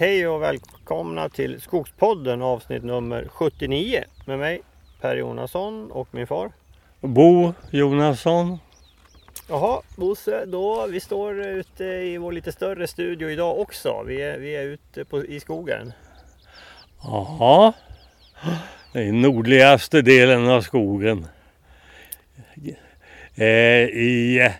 Hej och välkomna till Skogspodden avsnitt nummer 79 med mig Per Jonasson och min far. Bo Jonasson. Jaha Bosse, då, vi står ute i vår lite större studio idag också. Vi är, vi är ute på, i skogen. Ja, är nordligaste delen av skogen. Eh, I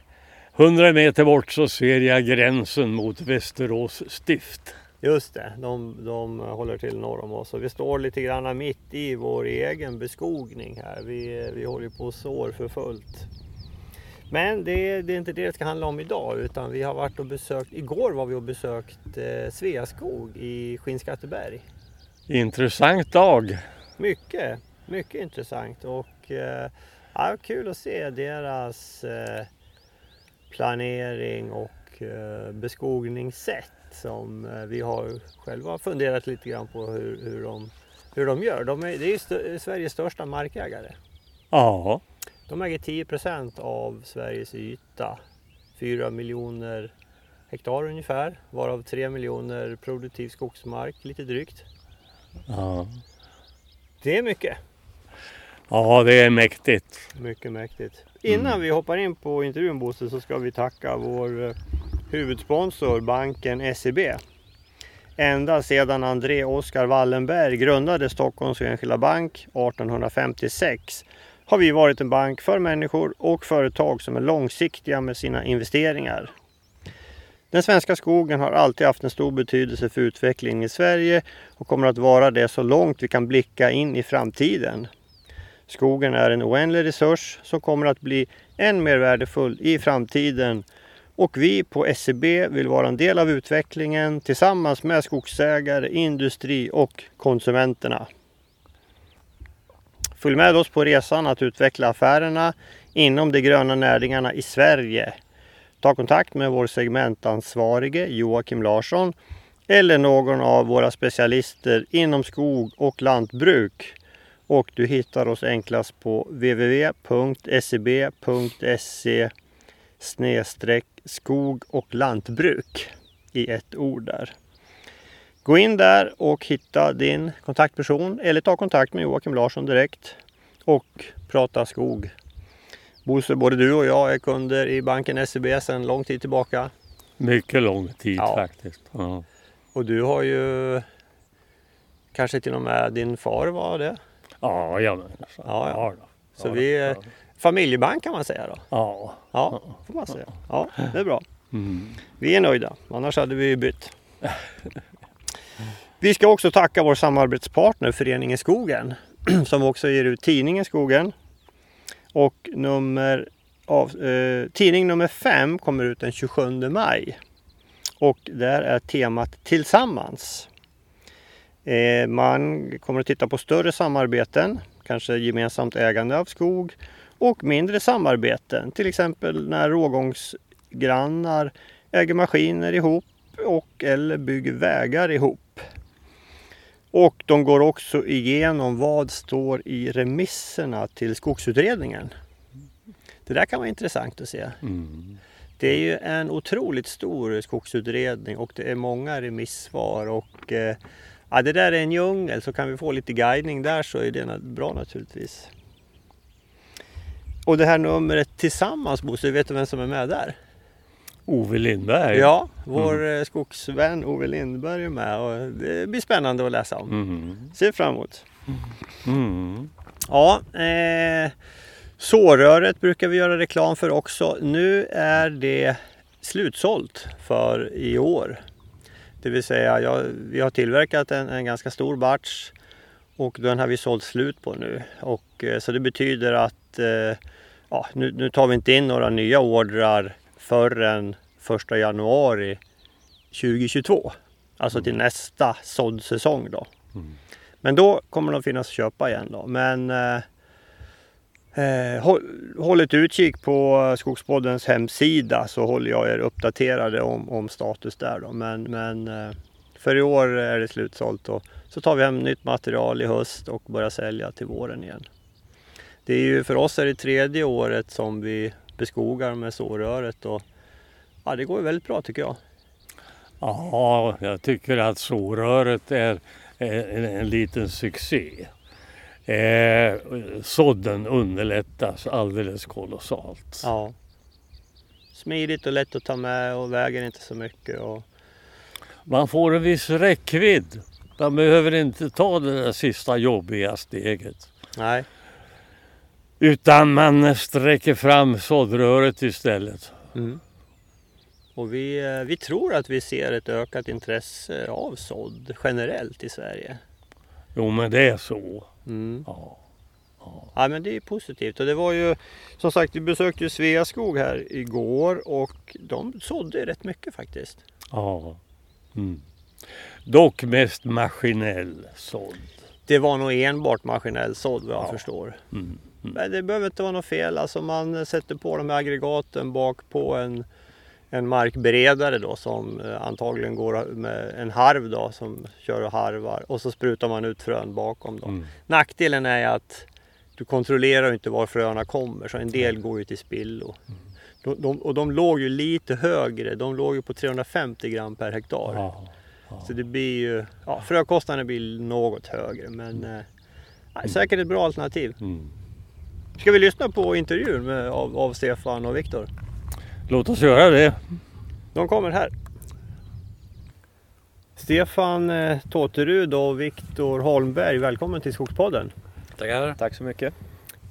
100 meter bort så ser jag gränsen mot Västerås stift. Just det, de, de håller till norr om oss och vi står lite grann mitt i vår egen beskogning här. Vi, vi håller på och sår för fullt. Men det, det, är inte det det ska handla om idag utan vi har varit och besökt, igår var vi och besökt eh, Sveaskog i Skinnskatteberg. Intressant dag. Mycket, mycket intressant och eh, ja, kul att se deras eh, planering och eh, beskogningssätt som eh, vi har själva funderat lite grann på hur, hur, de, hur de gör. De är, det är st Sveriges största markägare. Ja. De äger 10 procent av Sveriges yta. 4 miljoner hektar ungefär, varav 3 miljoner produktiv skogsmark, lite drygt. ja. Det är mycket. Ja, det är mäktigt. Mycket mäktigt. Innan Mm. vi hoppar in på intervjun Bosse så ska vi tacka vår eh, huvudsponsor banken SEB. Ända sedan André Oskar Wallenberg grundade Stockholms Enskilda Bank 1856 har vi varit en bank för människor och företag som är långsiktiga med sina investeringar. Den svenska skogen har alltid haft en stor betydelse för utvecklingen i Sverige och kommer att vara det så långt vi kan blicka in i framtiden. Skogen är en oändlig resurs som kommer att bli än mer värdefull i framtiden och vi på SEB vill vara en del av utvecklingen tillsammans med skogsägare, industri och konsumenterna. Följ med oss på resan att utveckla affärerna inom de gröna näringarna i Sverige. Ta kontakt med vår segmentansvarige Joakim Larsson eller någon av våra specialister inom skog och lantbruk och du hittar oss enklast på www.seb.se skog och lantbruk i ett ord där. Gå in där och hitta din kontaktperson eller ta kontakt med Joakim Larsson direkt och prata skog. Bosse, både du och jag är kunder i banken SEB sedan lång tid tillbaka Mycket lång tid Ja. faktiskt. Ja. och du har ju kanske till och med din far var det. Ja, ja, men, Ja, ja. då. Så Ja, vi är ja. Familjebank kan man säga då. Ja. Ja, får man säga. Ja, det är bra. Mm. Vi är nöjda, annars hade vi ju bytt. Vi ska också tacka vår samarbetspartner Föreningen Skogen som också ger ut tidningen Skogen. Och nummer av, eh, tidning nummer 5 kommer ut den 27 maj. Och där är temat Tillsammans. Eh, man kommer att titta på större samarbeten, kanske gemensamt ägande av skog och mindre samarbeten, till exempel när rågångsgrannar äger maskiner ihop och eller bygger vägar ihop. Och de går också igenom vad står i remisserna till skogsutredningen. Det där kan vara intressant att se. Mm. Det är ju en otroligt stor skogsutredning och det är många remissvar och eh, ja, det där är en djungel så kan vi få lite guidning där så är det bra naturligtvis. Och det här numret tillsammans Bosse, vet du vem som är med där? Ove Lindberg. Ja, vår eh, skogsvän Ove Lindberg är med och det blir spännande att läsa om. Mm. Ser fram emot. Mm. Ja, eh, såröret brukar vi göra reklam för också. Nu är det slutsålt för i år. Det vill säga, jag, vi har tillverkat en, en ganska stor batch och den har vi sålt slut på nu. Och, eh, så det betyder att eh, ja, nu, nu tar vi inte in några nya ordrar förrän 1 januari 2022. Alltså till nästa såddsäsong då. Mm. Men då kommer de finnas att köpa igen då. Men eh, eh, håll, håll ett utkik på Skogspoddens hemsida så håller jag er uppdaterade om, om status där då. Men, men för i år är det slutsålt och så tar vi hem nytt material i höst och börjar sälja till våren igen. Det är ju för oss är det tredje året som vi beskogar med såröret och ja, det går väldigt bra tycker jag. Ja, jag tycker att såröret är en, en liten succé. Eh, sådden underlättas alldeles kolossalt. Ja. Smidigt och lätt att ta med och väger inte så mycket. Och... Man får en viss räckvidd. Man behöver inte ta det där sista jobbiga steget. Nej. Utan man sträcker fram såddröret istället. Mm. Och vi, eh, vi tror att vi ser ett ökat intresse av sådd generellt i Sverige. Jo men det är så. Mm. Ja. Ja men det är positivt och det var ju som sagt vi besökte ju Sveaskog här igår och de sådde rätt mycket faktiskt. ja. Mm. Dock mest maskinell sådd. Det var nog enbart maskinell sådd vad jag Ja. förstår. Mm. Men det behöver inte vara något fel. Alltså man sätter på de här aggregaten bak på en, en markberedare då som eh, antagligen går med en harv då som kör och harvar och så sprutar man ut frön bakom då. Mm. Nackdelen är att du kontrollerar inte var fröna kommer så en del går ju till spillo. De, de, och de låg ju lite högre, de låg ju på 350 gram per hektar. Ja. Så det blir ju, ja, frökostnaden blir något högre men eh, nej, säkert ett bra alternativ. Mm. Ska vi lyssna på intervjun med, av, av Stefan och Viktor? Låt oss göra det. De kommer här. Stefan eh, Tåterud och Viktor Holmberg, välkommen till Skogspodden. Tackar. Tack så mycket.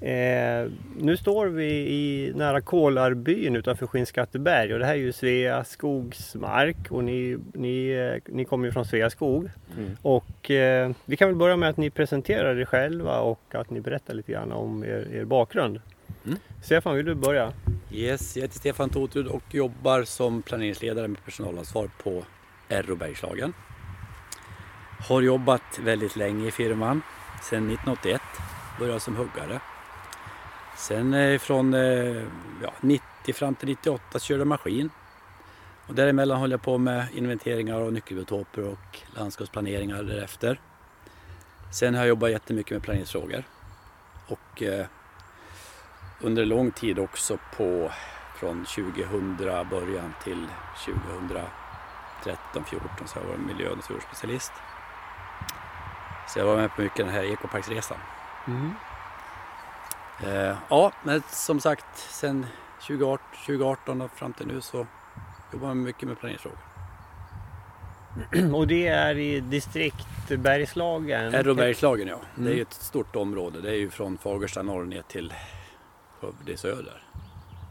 Eh, nu står vi i nära Kolarbyn utanför Skinnskatteberg och det här är ju Sveaskogs mark och ni, ni, eh, ni kommer ju från Sveaskog. Mm. Och eh, vi kan väl börja med att ni presenterar er själva och att ni berättar lite grann om er, er bakgrund. Mm. Stefan, vill du börja? Yes, jag heter Stefan Totrud och jobbar som planeringsledare med personalansvar på Erro Bergslagen. Har jobbat väldigt länge i firman, sedan 1981. Började som huggare. Sen eh, från eh, ja, 90 fram till 98 körde jag maskin. Och däremellan höll jag på med inventeringar och nyckelbiotoper och landskapsplaneringar därefter. Sen har jag jobbat jättemycket med planeringsfrågor. Och eh, under lång tid också på från 2000 början till 2013, 14 så har jag varit miljö och naturspecialist. Så jag var med på mycket den här ekoparksresan. Mm ja, men som sagt sen 2018, 2018 och fram till nu så jobbar jag mycket med planeringsfrågor. Och det är i distrikt Bergslagen? Bergslagen ja, det är Mm. ett stort område. Det är ju från Fagersta norr ner till Skövde i söder.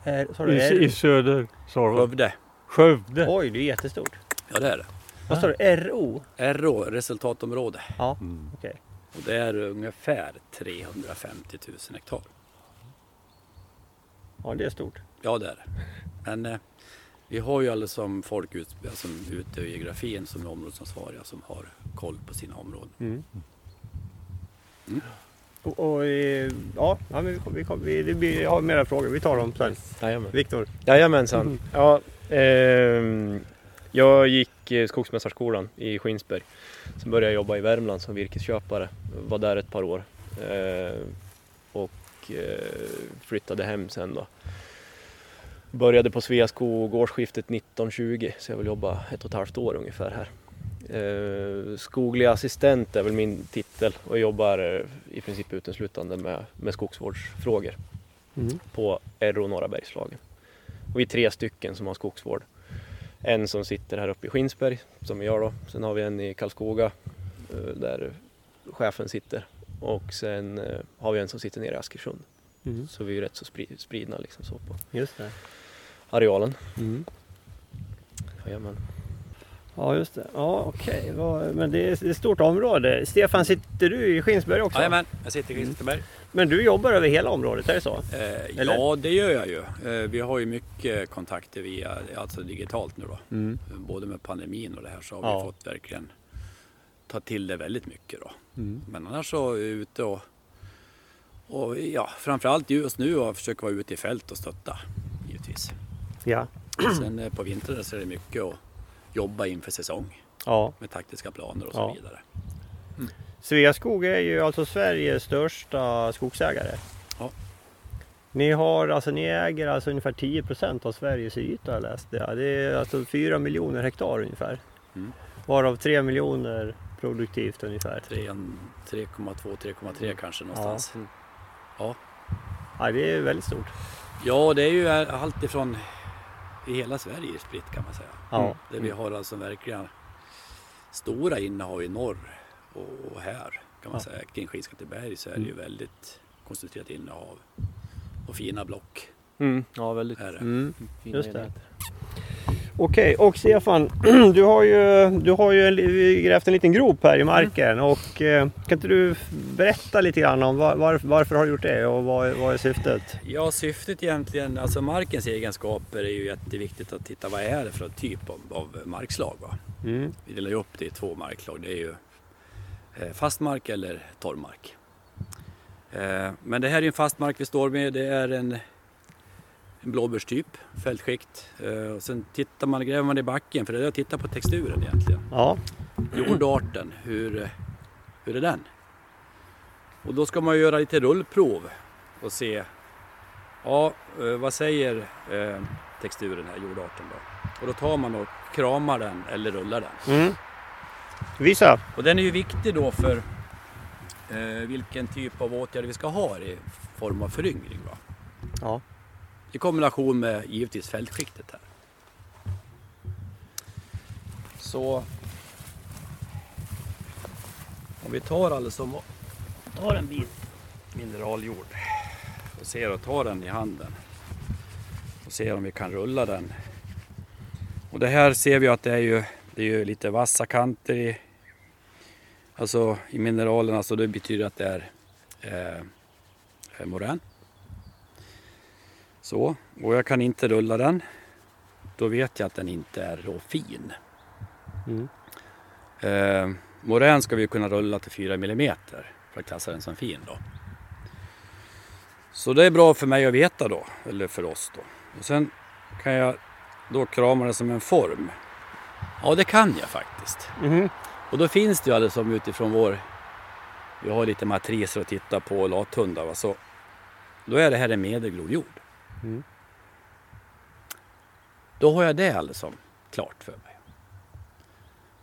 Är, du, I, är, I söder, sa du? Skövde, Skövde. Oj, det är jättestort. ja det är det. Vad står det? RO? RO, resultatområde. Ja, Mm. okej. Och det är ungefär 350 000 hektar. Ja, det är stort. Ja, det är det. Men eh, vi har ju alla som folk ut, alltså, ute i geografin som är områdesansvariga som har koll på sina områden. Mm. Mm. Och, och eh, ja, ja, men vi, vi, vi, blir, jag har mera frågor. Vi tar dem sen. Jajamän. Viktor? Jajamensan. Mhm. Ja, ehm, jag gick eh, Skogsmästarskolan i Skinsberg. Sen började jag jobba i Värmland som virkesköpare. Var där ett par år. Eh, och eh, flyttade hem sen då. Började på Sveaskog årsskiftet 1920 så jag vill jobba ett och ett halvt år ungefär här. Eh, skoglig assistent är väl min titel och jag jobbar eh, i princip uteslutande med, med skogsvårdsfrågor Mm. på Erro norra Bergslagen. Och vi är tre stycken som har skogsvård. En som sitter här uppe i Skinsberg, som jag då. Sen har vi en i Karlskoga där chefen sitter. Och sen eh, har vi en som sitter nere i Askersund. Mm. Så vi är rätt så spri- spridna liksom så på Just det. arealen. Mm. Jajamän. Ja, just det. Ja, okej. Vad- Men det är ett stort område. Stefan, sitter du i Skinsberg också? Jajamän, jag sitter i Skinnskatteberg. Men du jobbar över hela området, är det så? Eh, ja, det gör jag ju. Eh, vi har ju mycket kontakter via, alltså digitalt nu då. Mm. Både med pandemin och det här så har Ja. vi fått verkligen ta till det väldigt mycket då. Mm. Men annars så är vi ute och, och ja, framförallt just nu och försöka vara ute i fält och stötta givetvis. Ja. Sen eh, på vintern så är det mycket att jobba inför säsong ja. med taktiska planer och så Ja. vidare. Sveaskog är ju alltså Sveriges största skogsägare. Ja. Ni, har, alltså, ni äger alltså ungefär 10% av Sveriges yta har jag läst. Det. det är alltså 4 miljoner hektar ungefär. Mm. Varav 3 miljoner produktivt ungefär. 3,2-3,3 kanske någonstans. Ja, det är väldigt stort. Ja, det är ju allt ifrån i hela Sverige spritt kan man säga. Ja. Där vi har alltså verkligen stora innehav i norr och och här kan man Ja. säga. Kring Skinnskatteberg så är det ju väldigt koncentrerat innehav och fina block. Mm. Ja, väldigt Är det. Mm. fina Just det. enheter. Okej, och Stefan, du har ju, du har ju en, grävt en liten grop här i marken och eh, kan inte du berätta lite grann om var, var, varför har du gjort det och vad, är- vad är syftet? Ja, syftet egentligen, alltså markens egenskaper är ju jätteviktigt att titta vad är det för typ av, av markslag. Mm. Vi delar ju upp det i två markslag. Det är ju eh, fast mark eller torrmark. Eh, Men det här är en fast mark vi står med. Det är en, en blåbärstyp, fältskikt. Eh, Och sen tittar man, gräver man i backen för det är att titta på texturen egentligen. Ja, Jordarten, hur, hur är den? Och då ska man göra lite rullprov och se Ja, eh, vad säger eh, texturen här, jordarten då? Och då tar man och kramar den eller rullar den. mm. visa. Och den är ju viktig då för eh, vilken typ av åtgärder vi ska ha i form av föryngring. Va? Ja. I kombination med givetvis fältskiktet här. Så om vi tar alltså tar en bit mineraljord och ser och tar den i handen och ser om vi kan rulla den. Och det här ser vi att det är ju, det är ju lite vassa kanter i, alltså i mineralerna så det betyder att det är eh, morän. Så, och jag kan inte rulla den. Då vet jag att den inte är rå fin. Mm. Eh, morän ska vi kunna rulla till 4 mm för att klassa den som fin då. Så det är bra för mig att veta då, eller för oss då. Och sen kan jag då krama den som en form. Ja, det kan jag faktiskt. Mhm. Och då finns det ju alldeles som utifrån vår... Vi har lite matriser att titta på och lathundar. Va? Så då är det här en medelgrov jord. Mm. Då har jag det alldeles som klart för mig.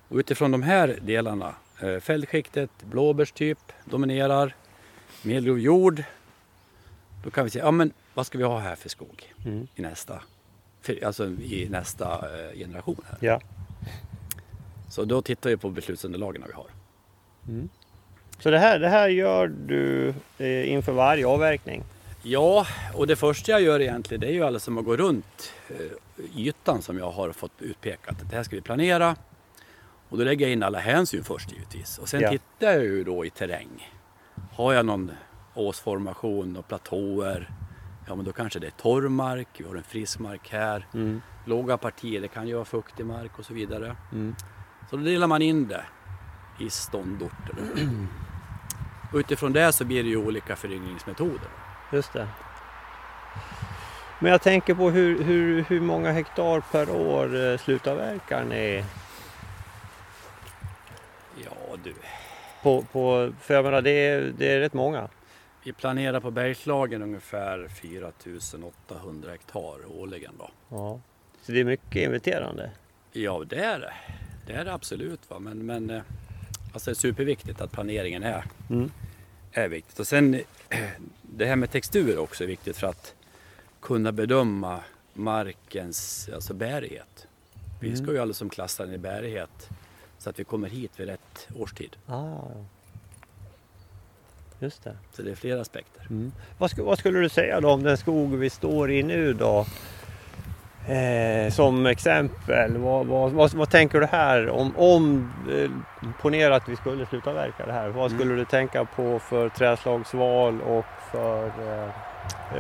Och utifrån de här delarna, eh, fältskiktet, blåbärstyp dominerar, medelgrov jord. Då kan vi säga, ja men vad ska vi ha här för skog Mm. i nästa, för, alltså i nästa eh, generation här. Ja. Så då tittar vi på beslutsunderlagen vi har. Så det här, det här gör du eh, inför varje avverkning? Ja, och det första jag gör egentligen det är ju alldeles som att gå runt eh, ytan som jag har fått utpekat. Det här ska vi planera. Och då lägger jag in alla hänsyn först givetvis. Och sen Ja. tittar jag ju då i terräng. Har jag någon åsformation och platåer? Ja men då kanske det är torrmark, vi har en frisk mark här. Mm. Låga partier, det kan ju vara fuktig mark och så vidare. Mm. Så då delar man in det i ståndorter. Och utifrån det så blir det ju olika föryngringsmetoder. Just det. Men jag tänker på hur, hur, hur många hektar per år eh, slutavverkar ni? Ja du, På, på, för jag menar, det är, det är rätt många. vi planerar på Bergslagen ungefär 4800 hektar årligen då. Ja. Så det är mycket inventerande. Ja, det är det. Det är det absolut. Va? Men, men eh, alltså det är superviktigt att planeringen är, Mm. Är viktigt. Och sen det här med textur också är viktigt för att kunna bedöma markens alltså bärighet. Vi ska ju alltså som klassa den i bärighet så att vi kommer hit vid rätt årstid. Ah. Just det. Så det är flera aspekter. Vad, sku, vad skulle du säga då om den skog vi står i nu då? Eh, som exempel, vad, vad, vad, vad tänker du här om, om eh, ponera att vi skulle sluta verka det här. Vad skulle du tänka på för trädslagsval och för eh,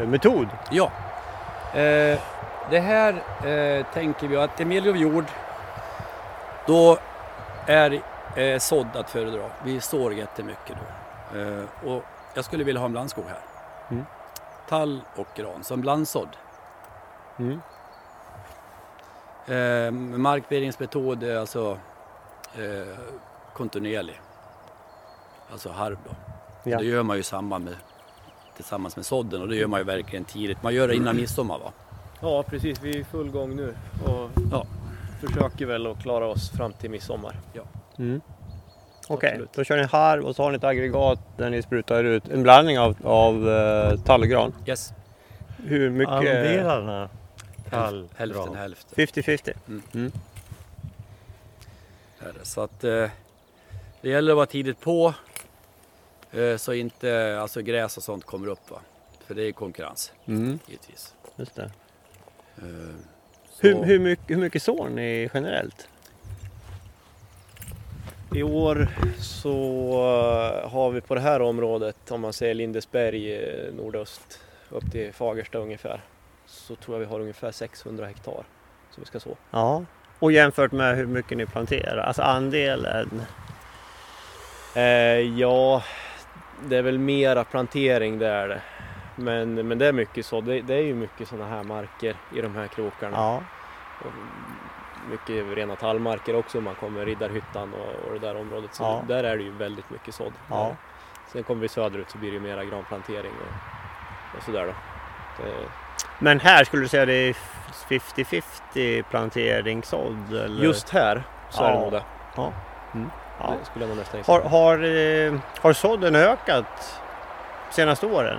eh, metod? Ja, eh, det här eh, tänker vi att det är medelgrov jord. Då är eh, sådd att föredra. Vi sår jättemycket då. Eh, och jag skulle vilja ha en blandskog här. Mm. Tall och gran som blandsådd. Mm. Eh, markberedningsmetod är alltså eh, kontinuerlig. Alltså harv då. Ja. Det gör man ju samband med, tillsammans med sådden och det gör man ju verkligen tidigt. Man gör det innan midsommar va? Ja, precis. Vi är i full gång nu och Ja. försöker väl att klara oss fram till midsommar. Mm. Okej, Absolut. då kör ni harv och så har ni ett aggregat där ni sprutar ut en blandning av, av uh, tallgran. Yes, Hur mycket? Andelarna tall, hälften bra. hälften. 50-50. Är det. Så att eh, det gäller att vara tidigt på eh, så inte alltså gräs och sånt kommer upp. Va? För det är konkurrens Mm, givetvis. just det. Eh, Hur, hur, mycket, hur mycket sår ni generellt? I år så eh, har vi på det här området, om man säger Lindesberg eh, nordöst upp till Fagersta ungefär, så tror jag vi har ungefär 600 hektar som vi ska så. Ja. Och jämfört med hur mycket ni planterar, alltså andelen? Eh, ja, det är väl mera plantering det är det. Men, men det är mycket så. Det, det är ju mycket sådana här marker i de här krokarna. Ja. Och mycket rena tallmarker också. Man kommer Riddarhyttan och, och det där området. Så Ja. där är det ju väldigt mycket sådd. Ja. Sen kommer vi söderut så blir det ju mera granplantering och, och sådär då. Det, Men här skulle du säga det är 50-50 planteringssådd? Eller? just här så är det Ja. nog det. Ja. Det skulle jag nästan. Har, har, eh, har sådden ökat senaste åren?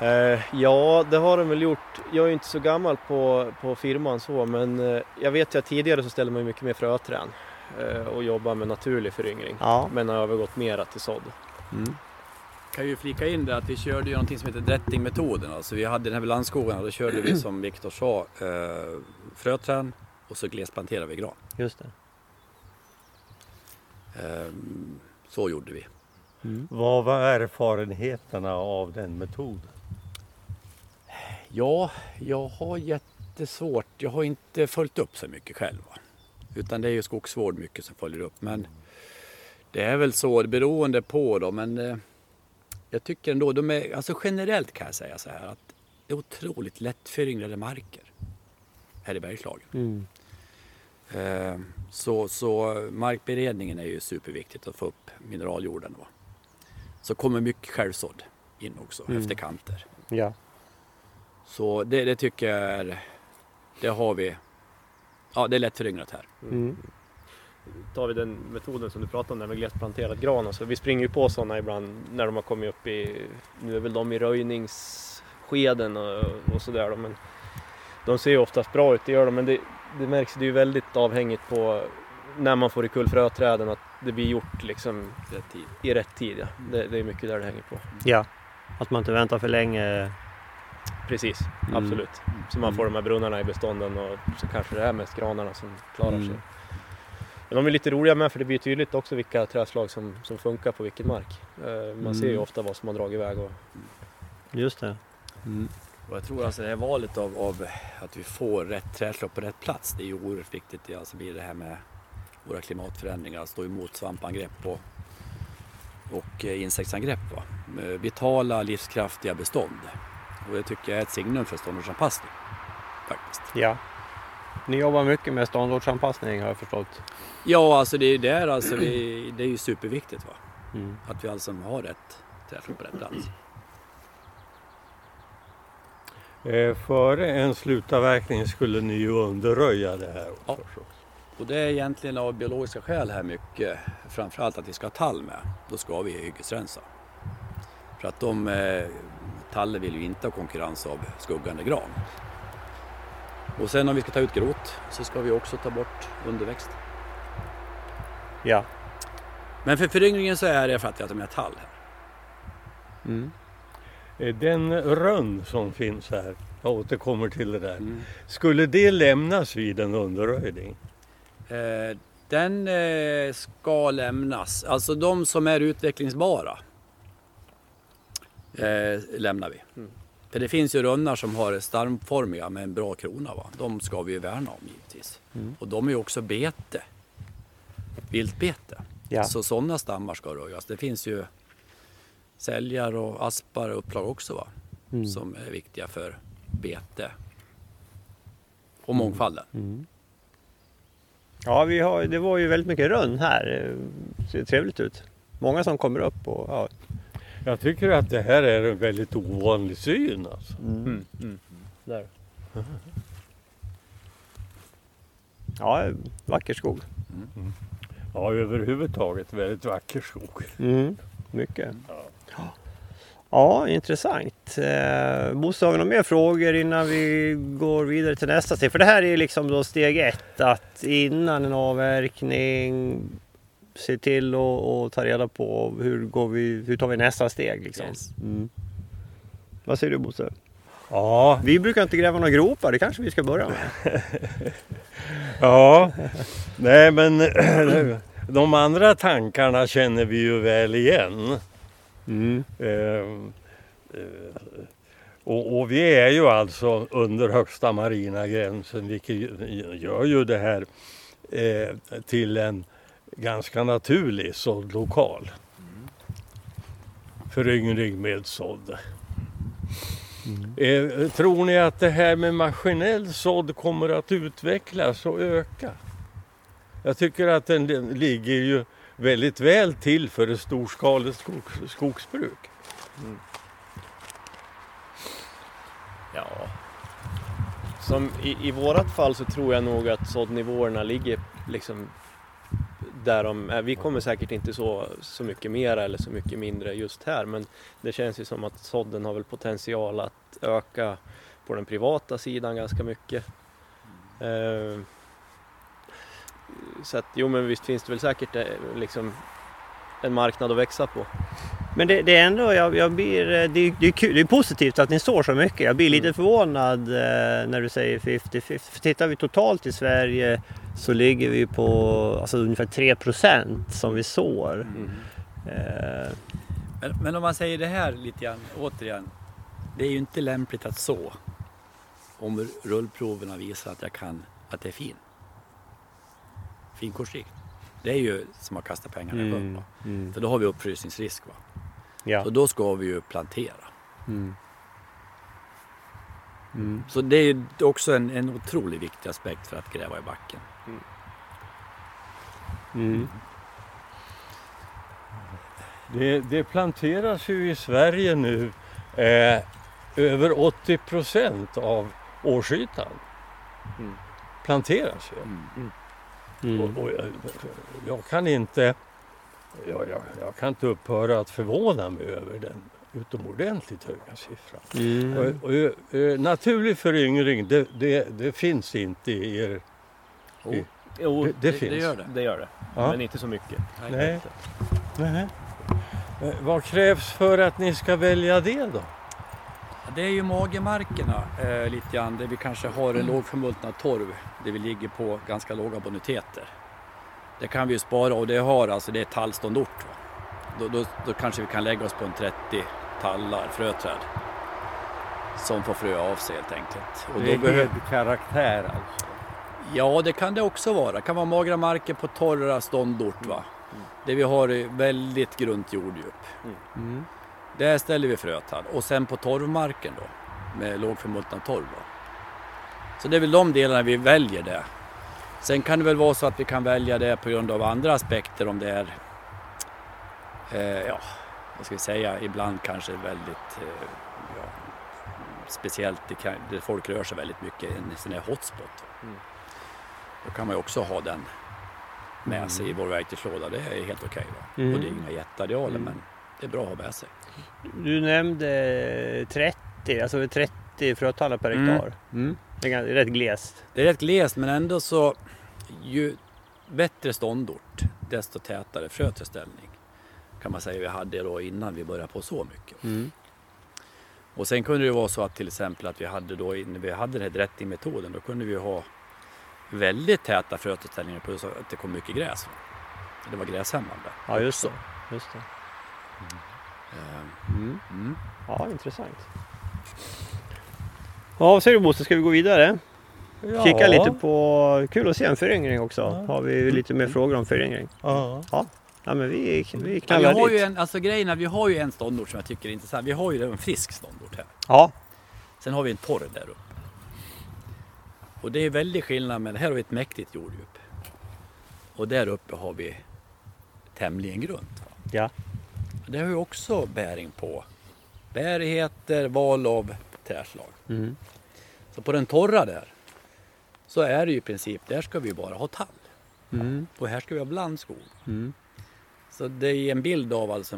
Eh, ja, det har de väl gjort. Jag är ju inte så gammal på, på firman så, men eh, jag vet ju att tidigare så ställde man mycket mer fröträn och jobba med naturlig föryngring. Ja. Men har övergått mera till sådd. Mm. Kan ju flika in det att vi körde ju någonting som heter drättingmetoden. Alltså vi hade den här vid landskogarna, då körde vi som Viktor sa eh, fröträd och så glesplanterade vi gran. Just det. Eh, så gjorde vi. Vad var erfarenheterna av den metoden? Ja, jag har jättesvårt. Jag har inte följt upp så mycket själv. Utan det är ju skogsvård mycket som följer upp. Men det är väl så, beroende på då. Men eh, jag tycker ändå, de är, alltså generellt kan jag säga så här att det är otroligt lättföryngrade marker här i Bergslagen. Mm. Eh, så, så markberedningen är ju superviktigt att få upp mineraljorden. Va? Så kommer mycket självsådd in också Mm. efter kanter. Ja. Så det, det tycker jag är, det har vi, ja det är lätt föryngrat här. Mm. Tar vi den metoden som du pratade om där med glesplanterad gran. Alltså, vi springer ju på sådana ibland när de har kommit upp i, nu är väl de i röjningsskeden och, och sådär då, men de ser ju oftast bra ut, det gör de, men det, det märks, det är ju väldigt avhängigt på när man får i kull fröträden att det blir gjort liksom Rätt tid. i rätt tid. Ja. Det, det är mycket där det hänger på. ja. Att man inte väntar för länge. Precis, Mm. absolut. Så man får de här brunnarna i bestånden och så kanske det är mest granarna som klarar Mm. sig. Men de är lite roliga med för det blir tydligt också vilka träslag som, som funkar på vilken mark. Eh, Man ser ju Mm. ofta vad som har dragit iväg. Och, Just det. Mm. Och jag tror alltså det här valet av, av att vi får rätt trädslag på rätt plats, det är ju oerhört viktigt. Det alltså blir det här med våra klimatförändringar, att stå emot svampangrepp och, och eh, insektsangrepp. Va? Med Vitala, livskraftiga bestånd. Och det tycker jag är ett signum för ståndortsanpassning. Faktiskt. Ja. Ni jobbar mycket med ståndortsanpassning har jag förstått. Ja, alltså det är ju där alltså vi, det är ju superviktigt va? Mm. att vi alltså har rätt trädslag på rätt plats. Eh, före en slutavverkning skulle ni ju underröja det här. Ja. Och det är egentligen av biologiska skäl här mycket. Framförallt att vi ska ha tall med. Då ska vi hyggesrensa. För att de eh, tallen vill ju inte ha konkurrens av skuggande gran. Och sen om vi ska ta ut grot så ska vi också ta bort underväxt. Ja. Men för föryngringen så är det för att vi har tall här. Mm. Eh, Den rönn som finns här, jag återkommer till det där. Mm. Skulle det lämnas vid en underröjning? Eh, den eh, ska lämnas. Alltså de som är utvecklingsbara eh, lämnar vi. Mm. För det finns ju rönnar som har starmformiga med en bra krona. Va? De ska vi ju värna om givetvis. Mm. Och de är ju också bete. Viltbete. Ja. Så sådana stammar ska röjas. Det finns ju säljar och aspar och upplag också va? Mm. som är viktiga för bete och mångfalden. Mm. Ja, vi har, det var ju väldigt mycket rönn här. Eh, Ser trevligt ut. Många som kommer upp och ja. Jag tycker att det här är en väldigt ovanlig syn. Alltså. mm, mm. Där. Ja, vacker skog. Ja, överhuvudtaget väldigt vacker skog. Mm, mycket. Ja, intressant. Eh, Bosse, har vi några mer frågor innan vi går vidare till nästa steg? För det här är liksom då steg ett, att innan en avverkning se till och, och ta reda på hur, går vi, hur tar vi nästa steg. Liksom. Yes. Mm. Vad säger du Bosse? Ja, Vi brukar inte gräva några gropar, det kanske vi ska börja med. ja. Nej men de andra tankarna känner vi ju väl igen. Mm. Eh, eh, och, och vi är ju alltså under högsta marina gränsen vilket gör ju det här eh, till en ganska naturlig såddlokal. Föryngring med sådd. Eh, tror ni att det här med maskinell sådd kommer att utvecklas och öka? Jag tycker att den li- ligger ju väldigt väl till för ett storskaligt skogs, skogsbruk. Ja. Som i, I vårat fall så tror jag nog att såddnivåerna ligger liksom där de är. Vi kommer säkert inte så, så mycket mera eller så mycket mindre just här men det känns ju som att sådden har väl potential att öka på den privata sidan ganska mycket. Eh, så att jo men visst finns det väl säkert eh, liksom en marknad att växa på. Men det, det är ändå, jag, jag blir, eh, det, är- det, är kul, det är positivt att ni står så mycket. Jag blir lite förvånad eh, när du säger 50-50. För Tittar vi totalt i Sverige så ligger vi på alltså, ungefär 3% som vi sår. Eh, Men, men om man säger det här lite grann, återigen. Det är ju inte lämpligt att så. Om rullproverna visar att jag kan, att det är fin. Finkortsrikt. Det är ju som att kasta pengarna i sjön. mm, va. mm, För då har vi uppfrysningsrisk. Va? ja. Så då ska vi ju plantera. Mm. Mm. Så det är också en, en otroligt viktig aspekt för att gräva i backen. Mm. Det, det planteras ju i Sverige nu eh, över 80 procent av årsytan. Mm. Planteras ju. Mm. Och, och jag, jag kan inte jag, jag, jag kan inte upphöra att förvåna mig över den utomordentligt höga siffran. Mm. Och, och, eh, naturlig föryngring det, det, det finns inte i er... Oh, Jo, Det, det finns. det gör det. det gör det. Ja. Men inte så mycket. Nej. Nej. Eh, Vad krävs för att ni ska välja det då? Det är ju magemarkerna eh, lite grann där vi kanske har en lågförmultnad torv där vi ligger på ganska låga boniteter. Det kan vi ju spara och det har alltså det är tallståndort. Va? Då, då, då kanske vi kan lägga oss på en 30 tallar fröträd som får frö av sig helt enkelt. Och Det då är behöver, karaktär alltså. ja, det kan det också vara. Det kan vara magra marker på torra ståndort. Va? Där vi har väldigt grunt jorddjup. Mm. Där ställer vi frötall och sen på torvmarken då med lågförmultnad torv. Då. Så det är väl de delarna vi väljer det. Sen kan det väl vara så att vi kan välja det på grund av andra aspekter om det är, eh, ja, vad ska vi säga, ibland kanske väldigt eh, ja, speciellt det kan, där folk rör sig väldigt mycket, en sån här hotspot. Mm. Då kan man ju också ha den med sig i vår verktygslåda. Det är helt okej. va? Mm. Och det är inga jättearealer Mm. men det är bra att ha med sig. Du nämnde 30, alltså 30 frötallar per Mm. hektar. Mm. Det är rätt glest. Det är rätt glest men ändå så ju bättre ståndort desto tätare frötillställning kan man säga vi hade då innan vi började på så mycket. Mm. Och sen kunde det vara så att till exempel att vi hade då när vi hade den här drättingmetoden då kunde vi ha väldigt täta frötillställningar på så att det kom mycket gräs. Det var gräshämmande. Ja, just också. Just det. Eh, Mm. Mm. Ja, intressant. Ja, vad säger du Bosse, ska vi gå vidare? Ja. Kika lite på, kul att se en föryngring också. Ja. Har vi lite mer frågor om föryngring? Ja. Ja, men vi, vi Ja, vi knallar har ju dit. en, alltså grejen är, vi har ju en ståndort som jag tycker är intressant. Vi har ju en frisk ståndort här. Ja, Sen har vi en torr där uppe. Och det är väldigt skillnad med, här har vi ett mäktigt jorddjup. Och där uppe har vi tämligen grunt. Va? ja. Det har ju också bäring på bärigheter, val av träslag. Mm. Så på den torra där, så är det ju i princip, där ska vi bara ha tall. Mm. Och här ska vi ha blandskog. Mm. Så det är en bild av alltså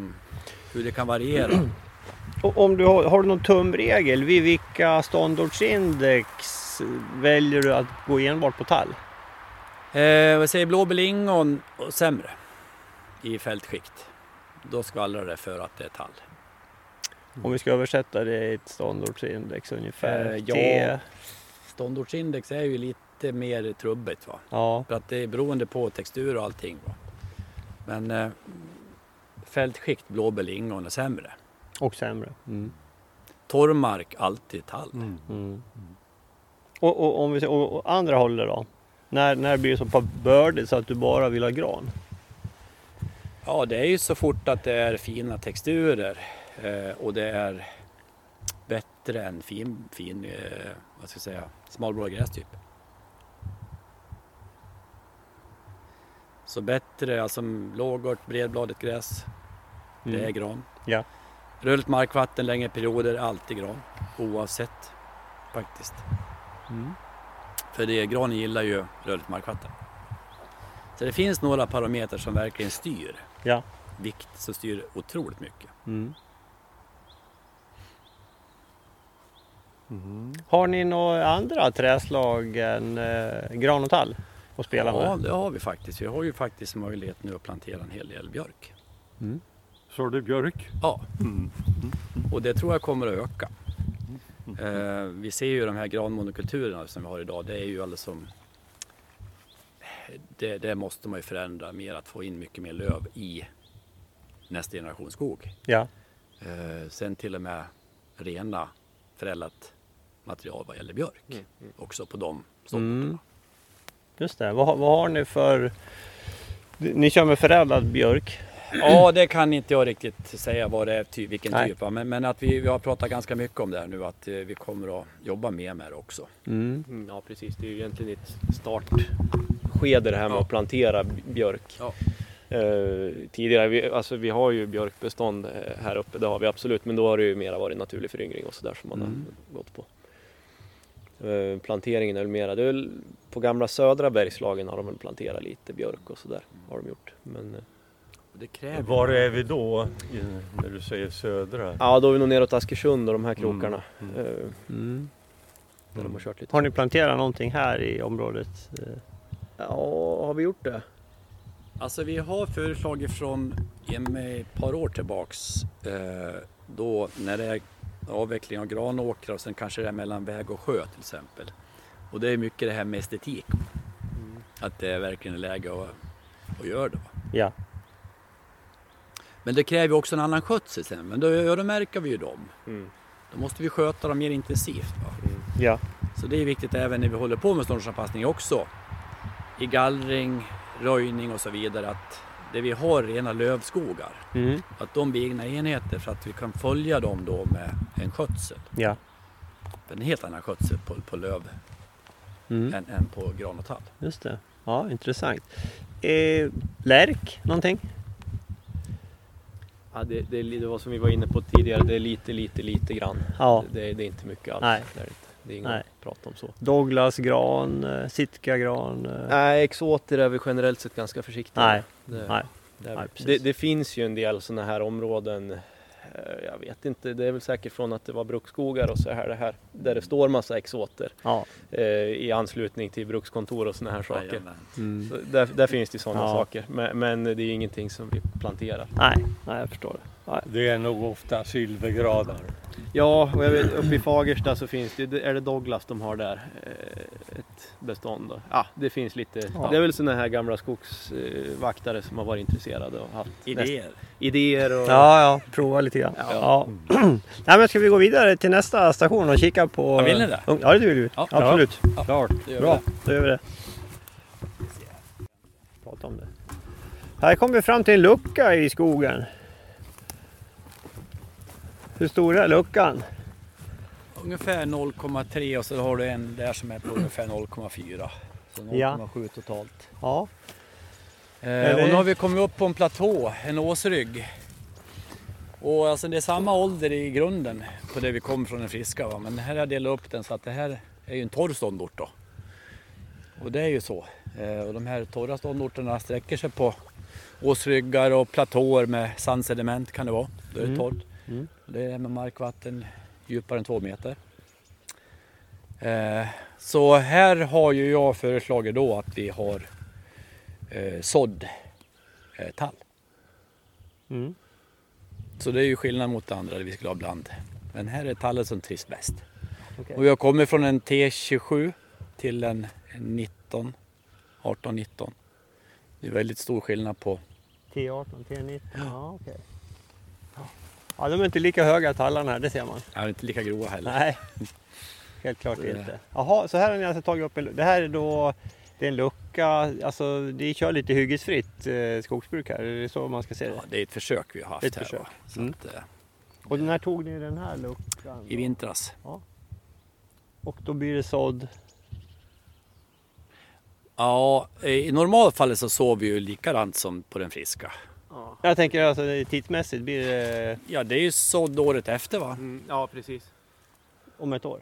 hur det kan variera. Och om du har, har du någon tumregel, vid vilka ståndortsindex väljer du att gå enbart på tall? Eh, vad säger blå lingon och sämre i fältskikt. Då skvallrar det för att det är tall. Om vi ska översätta det i ett ståndortsindex ungefär. Eh, ja. Ståndortsindex är ju lite mer trubbigt va. ja. För att det är beroende på textur och allting. Va? Men eh, fältskikt blå lingon är sämre. Och sämre. Mm. Torrmark alltid tall. Mm. Och, och, om vi, ser- och, och andra hållet då? När, när blir det så pass bördigt så att du bara vill ha gran? Ja, det är ju så fort att det är fina texturer eh, och det är bättre än fin, fin eh, vad ska jag säga, smalblå grästyp. Så bättre, alltså lågört, bredbladigt gräs, det är Mm. gran. Ja. Rulligt markvatten längre perioder, alltid gran. Oavsett faktiskt. Mm. För det, granen gillar ju rörligt markvatten. Så det finns några parametrar som verkligen styr. Ja. Vikt som styr otroligt mycket. Mm. Har ni några andra träslag än eh, gran och tall att spela Ja, med? det har vi faktiskt. Vi har ju faktiskt möjlighet nu att plantera en hel del björk. Så det björk? Ja, Mm. och det tror jag kommer att öka. Eh, vi ser ju de här granmonokulturerna som vi har idag. Det är ju alldeles som... Det, det måste man ju förändra mer, att få in mycket mer löv i nästa generation skog. Ja. Eh, sen till och med rena förädlat material vad gäller björk. Också på de sorterna. Mm. Just det. Vad, har- vad har ni för... Ni kör med förädlad björk? Ja, det kan inte jag riktigt säga vad det är, ty, vilken Nej. typ. Men, men att vi, vi har pratat ganska mycket om det här nu, att eh, vi kommer att jobba mer med det också. Mm. Mm, ja precis, det är ju egentligen ett startskede det här med Ja. att plantera björk. Ja. Eh, tidigare, vi, alltså vi har ju björkbestånd eh, här uppe, det har vi absolut, men då har det ju mera varit naturlig föryngring och sådär som man Mm. har gått på. Eh, planteringen är väl mera, det är väl på gamla södra Bergslagen har de väl planterat lite björk och sådär, har de gjort. Men, eh, Och Det kräver Var är vi då i, när du säger södra? ja, då är vi nog neråt Askersund och de här krokarna. Mm. eh, Mm. Där de har kört lite. Har ni planterat någonting här i området? Ja, har vi gjort det? Alltså vi har föreslagit från ett par år tillbaks eh, då när det är avveckling av granåkrar och sen kanske det är mellan väg och sjö till exempel. Och det är mycket det här med estetik. Att det är verkligen är läge att, att göra det. Ja. Men det kräver också en annan skötsel sen. Men då öronmärker vi ju dem. Mm. Då måste vi sköta dem mer intensivt. Va? Ja. Så det är viktigt även när vi håller på med ståndortsanpassning också. I gallring, röjning och så vidare att det vi har rena lövskogar, Mm. att de blir egna enheter för att vi kan följa dem då med en skötsel. Ja. En helt annan skötsel på, på löv Mm. än, än på gran och tall. Just det. Ja, intressant. Eh, lärk, någonting? Ja, det, det, det var som vi var inne på tidigare, det är lite, lite, lite grann. Ja. Det, det är inte mycket alls. Nej. Det är, inget Nej. att prata om så. Douglasgran, eh, sitkagran? Eh. Nej, exoter är vi generellt sett ganska försiktiga Nej. Det, Nej. det, Nej, det, det finns ju en del sådana här områden. eh, Jag vet inte, det är väl säkert från att det var bruksskogar och så här, det här där det står massa exoter Ja. eh, i anslutning till brukskontor och sådana här saker. Mm. Så där, där finns det sådana Ja. saker, men, men det är ingenting som vi planterar. Nej, nej, jag förstår det. Nej. Det är nog ofta silvergradar. Ja, och jag vet, uppe i Fagersta så finns det, är det Douglas de har där, eh, ett bestånd. Då. Ja, det finns lite, Ja. det är väl sådana här gamla skogsvaktare som har varit intresserade och haft näst- Idéer. idéer och Ja, ja, prova lite grann. Ja. Ja. Nej, men ska vi gå vidare till nästa station och kika på... Ja, vill ni det? Ja, det vill vi. Ja. Absolut. Klart. Det gör Bra, då gör vi det. Prata om det. Här kommer vi fram till en lucka i skogen. Hur stor är luckan? Ungefär 0,3 och så har du en där som är på ungefär 0,4. Så 0,7 Ja. totalt. Ja. Eh, och nu har vi kommit upp på en platå, en åsrygg. Och alltså det är samma ålder i grunden på det vi kommer från den friska. Va? Men här har jag delat upp den så att det här är ju en torr ståndort då. Och det är ju så. Eh, Och de här torra ståndorterna sträcker sig på åsryggar och platåer med sandsediment kan det vara. Då är det Mm. torrt. Mm. Det är med markvatten djupare än två meter. Eh, Så här har ju jag föreslagit då att vi har eh, sådd eh, tall. Mm. Så det är ju skillnad mot det andra där vi skulle ha bland. Men här är tallen som trivs bäst. Okej. Och har kommit från en T27 till en en 19, 18-19. Det är väldigt stor skillnad på T18, T19. Ja, okej. Ja, de är inte lika höga tallarna här, det ser man. Ja, inte lika grova heller. Nej, helt klart Det- inte. Jaha, så här har ni alltså tagit upp en Det här är då det är en lucka, alltså ni kör lite hyggesfritt eh, skogsbruk här, är det så man ska se det? Ja, det är ett försök vi har haft Ett här. försök. Så Mm. att, eh, Och när tog ni den här luckan? I vintras. Och då blir det sådd? Ja, i normalfallet så sov vi ju likadant som på den friska. Jag tänker alltså tidsmässigt, blir det Ja, det är ju sådd året efter va? Mm, ja, precis. om ett år?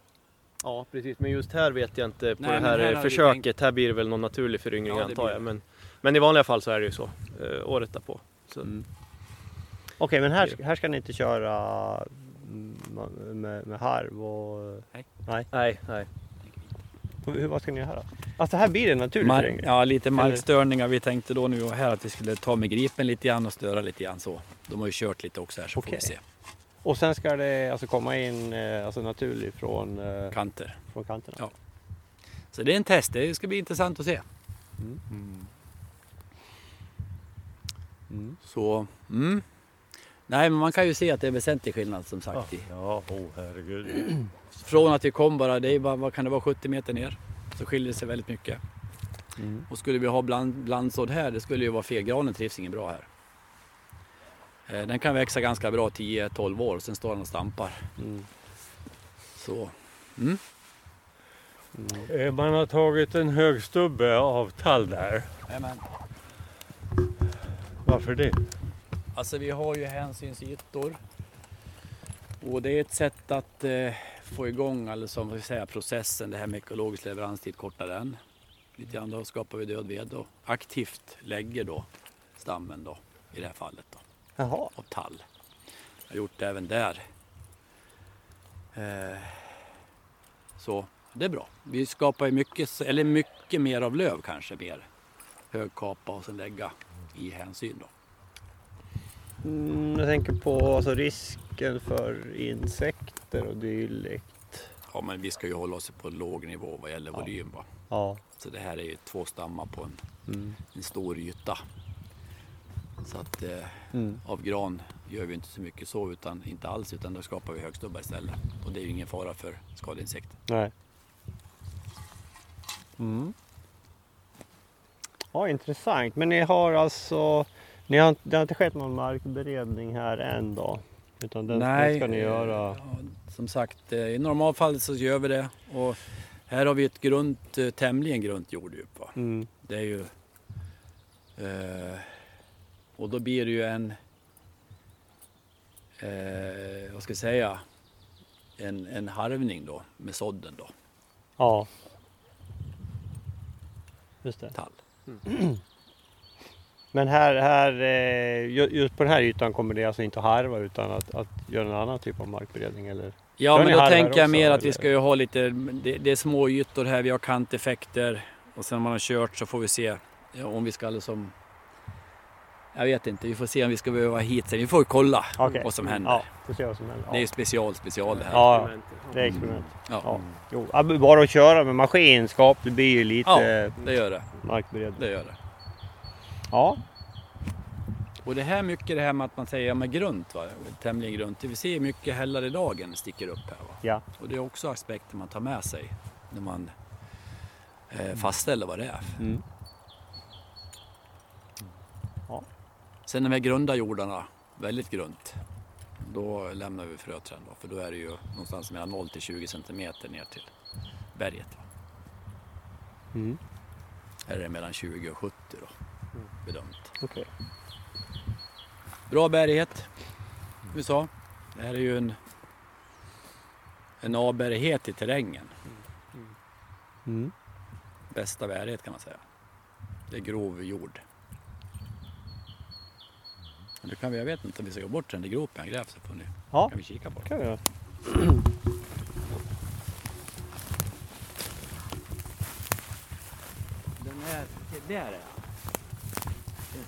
Ja, precis. Men just här vet jag inte på Nej, det här, här försöket. tänkt- Här blir det väl någon naturlig föryngring Ja, antar jag. Men, men i vanliga fall så är det ju så. Eh, året därpå. Så, Mm. Okej, men här, här ska ni inte köra med, med harv och... Nej. Nej. Nej, nej. Hur, vad ska ni göra? Alltså här blir det naturligt Mar- ja, lite markstörningar. Vi tänkte då nu här att vi skulle ta med gripen lite grann och störa lite grann så. De har ju kört lite också här så får Okej. vi se. Och sen ska det alltså komma in eh, alltså naturligt från, eh, Kanter. från kanterna? Ja. Så det är en test. Det ska bli intressant att se. Mm. Så, mm. Nej, men man kan ju se att det är väsentlig skillnad som sagt. Ja, oh, herregud. Från att vi kom bara, det är bara, vad kan det vara, 70 meter ner. Så skiljer det sig väldigt mycket. Mm. Och skulle vi ha bland, blandsådd här, det skulle ju vara fel. Granen trivs inget bra här. Eh, Den kan växa ganska bra 10-12 år, sen står den och stampar. Mm. Så, mm. Eh, Man har tagit en hög stubbe av tall där. Amen. Varför det? Alltså vi har ju hänsynsytor. Och det är ett sätt att eh, få igång alltså, vad säga, processen, det här med ekologisk leveranstid, korta den. Lite grann då skapar vi död ved och aktivt lägger då stammen då, i det här fallet då, Jaha. av tall. Jag har gjort det även där. Eh, så det är bra. Vi skapar ju mycket, eller mycket mer av löv kanske mer. Högkapa och sen lägga i hänsyn då. Mm, jag tänker på alltså, risken för insekter och dylikt. Ja, men vi ska ju hålla oss på låg nivå vad gäller Ja. volym. Va? Ja. Så det här är ju två stammar på en, Mm. en stor yta. Så att eh, Mm. av gran gör vi inte så mycket så, utan inte alls, utan då skapar vi högstubbar istället. Och det är ju ingen fara för skadeinsekter. Nej. Mm. Ja, intressant. Men ni har alltså, ni har, det har inte skett någon markberedning här än då? Utan den, den ska ni eh, göra? ja, Som sagt, eh, i normalfallet så gör vi det. Och här har vi ett grunt, eh, tämligen grunt jorddjup. Va? Mm. Det är ju... Eh, och då blir det ju en... Eh, vad ska jag säga? En, en harvning då med sådden då, Ja. Just det. tall. Men här, här, eh, ju- just på den här ytan kommer det alltså inte att harva utan att, att göra en annan typ av markberedning eller? Ja Har men då tänker jag också, mer att vi eller? ska ju ha lite, det, det är små ytor här, vi har kanteffekter och sen när man har kört så får vi se ja, om vi ska liksom jag vet inte, vi får se om vi ska behöva hit sen. Vi får kolla Okej. vad som händer. Ja, får se vad som händer. Det är ju Ja, special, special det här. ja Experiment. det är experiment. Ja, Ja. Jo, ja, bara att köra med maskinskap, det blir ju lite Ja. ja. det gör det. markberedning. Det gör det. Ja. Och det här mycket det här med att man säger ja, men grunt, va? tämligen grunt. Vi ser mycket hällare dagen sticker upp här. Va? Ja. Och det är också aspekter man tar med sig när man eh, fastställer vad det är. Mm. Ja. Sen de här grunda jordarna, väldigt grunt, då lämnar vi fröträd då, för då är det ju någonstans mellan 0 till 20 centimeter ner till berget. Va? Mm. Det mellan 20 och 70 då, bedömt. Okej. Bra bärighet, vi sa. Det här är ju en, en avbärighet i terrängen. Mm. bästa bärighet kan man säga. Det är grov jord. Men kan vi, jag vet inte om vi ska gå bort den där gropen jag grävt så ni, Ja. kan vi kika på den. kan vi göra. Den är, där är den.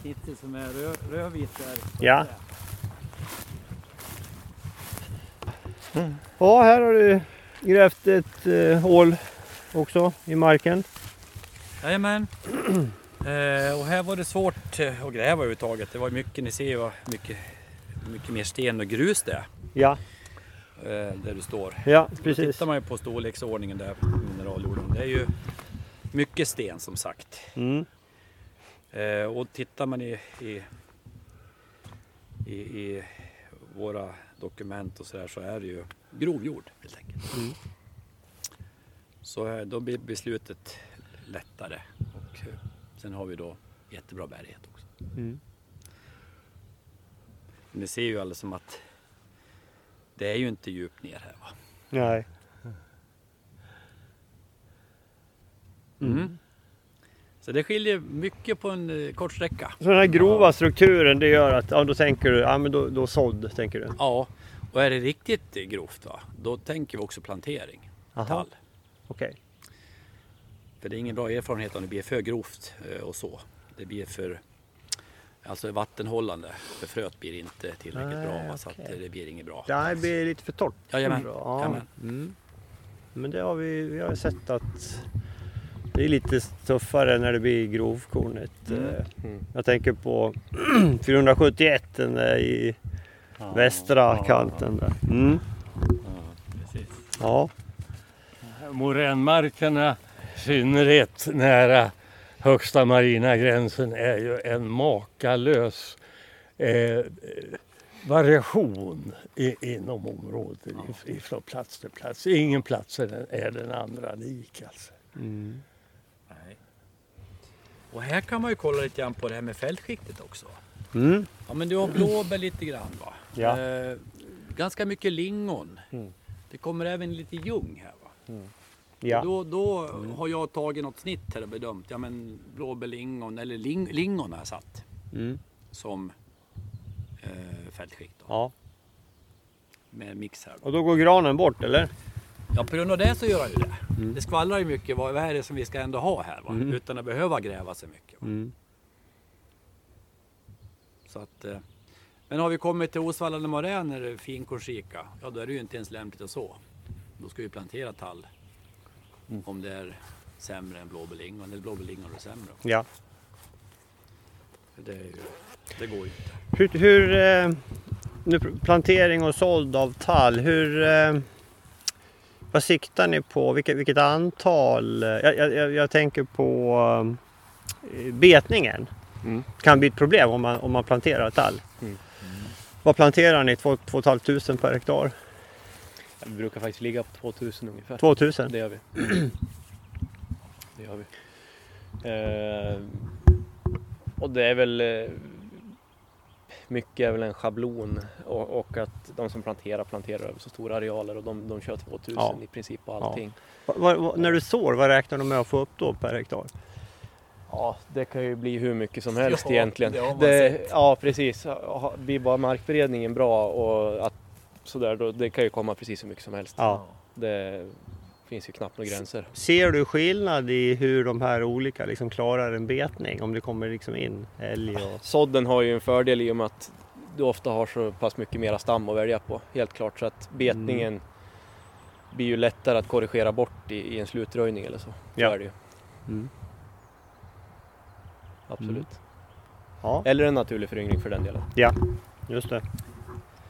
Sitter som är rö, rödvit där. Ja. Ja, här har du grävt ett eh, hål också i marken. Jajamän. eh, och här var det svårt eh, att gräva överhuvudtaget. Det var mycket, ni ser ju vad mycket, mycket mer sten och grus det är. Ja, Eh, där du står. ja Då precis. tittar man ju på storleksordningen där på mineraljorden. Det är ju mycket sten som sagt. Mm. Eh, och tittar man i, i, i, i våra dokument och så där så är det ju grov jord helt enkelt. Mm. Så då blir beslutet lättare. Och eh, sen har vi då jättebra bärighet också. Mm. Ni ser ju alldeles som att det är ju inte djupt ner här va. Nej. Mm. Så det skiljer mycket på en eh, kort sträcka. Så den här grova strukturen det gör att, ja då tänker du, ja men då, då sådd tänker du? Ja, och är det riktigt grovt va, då tänker vi också plantering. Aha. Tall. Okej. För det är ingen bra erfarenhet om det blir för grovt eh, och så. Det blir för Alltså vattenhållande för fröet blir inte tillräckligt Nej, bra va, så att eh, det blir inget bra. Det här blir lite för torrt. Jajamän. Ja. Jajamän. Mm. Men det har vi, vi har sett att det är lite tuffare när det blir grovkornet. Mm. Eh, Mm. Jag tänker på 471 den där i västra kanten där. Mm. Precis. Ja. Moränmarkerna, i synnerhet nära högsta marina gränsen, är ju en makalös eh, variation i, inom området i- ifrån plats till plats. Ingen plats är den, är den andra lik alltså. Mm. Och här kan man ju kolla lite grann på det här med fältskiktet också. Mm. Ja men du har blåbär lite grann va? Ja. Eh, ganska mycket lingon. Mm. Det kommer även lite ljung här va? Ja. Då, då har jag tagit något snitt här och bedömt. Ja men blåbär, lingon eller ling, lingon har jag satt Mm. som eh, fältskikt då. ja. Med mix här. Då. Och då går granen bort eller? Ja på grund av det så gör jag ju det. Mm. Det skvallrar ju mycket. Vad, vad är det som vi ska ändå ha här? Mm. Utan att behöva gräva så mycket. Mm. Så att, eh, men har vi kommit till osvallande moräner, finkornsrika, ja då är det ju inte ens lämpligt att så. Då ska vi plantera tall. Mm. Om det är sämre än blåbärlingon, eller blåbärlingon är sämre. Ja. Det, är ju, det går ju inte. Hur, hur eh, nu plantering och såld av tall, hur eh, vad siktar ni på? Vilket, vilket antal? Jag, jag, jag- tänker på eh, betningen. Mm. Kan bli ett problem om man, om man planterar tall. Mm. Vad planterar ni? 2 500 per hektar? Vi brukar faktiskt ligga på 2000 ungefär. 2000? Det gör vi. Det gör vi. Eh, och det är väl eh, mycket är väl en schablon och, och att de som planterar planterar över så stora arealer och de, de kör 2000 Ja. i princip på allting. Va- va- va- när du sår, vad räknar du med att få upp då per hektar? Ja, det kan ju bli hur mycket som helst Ja, egentligen. det sett. ja, precis. Blir bara markberedningen bra och att sådär, då, det kan ju komma precis hur mycket som helst. Ja. Det finns ju knappt några gränser. Ser du skillnad i hur de här olika liksom klarar en betning? Om det kommer liksom in älg och... Sådden har ju en fördel i och med att du ofta har så pass mycket mera stam att välja på. Helt klart så att betningen Mm. blir ju lättare att korrigera bort i, i en slutröjning eller så. Så Ja. är det ju. Mm. Absolut. Ja, Eller en naturlig föryngring för den delen. just det.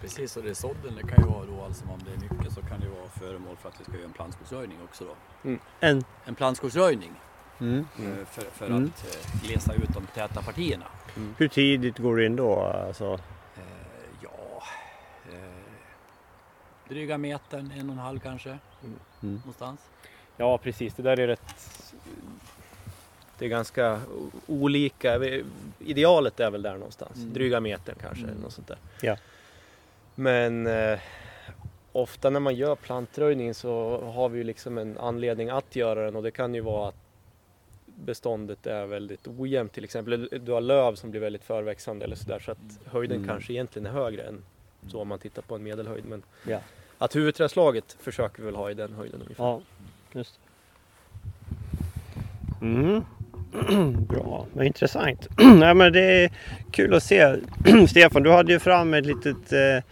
Precis, och det är sådden, det kan ju vara då alltså om det är mycket så kan det vara föremål för att vi ska göra en plantskogsröjning också då. En... En plantskogsröjning Mm. eh, för, för Mm. att eh, glesa ut de täta partierna. Hur tidigt går du in då? Alltså, Eh, ja, eh, dryga metern, en och en halv kanske. Mm. Någonstans. Ja precis, det där är rätt... Det är ganska olika. Idealet är väl där någonstans. Mm. Dryga metern kanske. Mm. Eller något sånt där. Ja. Men eh, ofta när man gör plantröjning så har vi ju liksom en anledning att göra den och det kan ju vara att trädbeståndet är väldigt ojämnt till exempel. Du har löv som blir väldigt förväxande eller sådär så att höjden Mm. kanske egentligen är högre än så om man tittar på en medelhöjd. Men Ja. att huvudträdslaget försöker vi väl ha i den höjden ungefär. Ja, just. Mm. Bra, vad intressant. Nej, men det är kul att se. Stefan, du hade ju fram ett litet eh,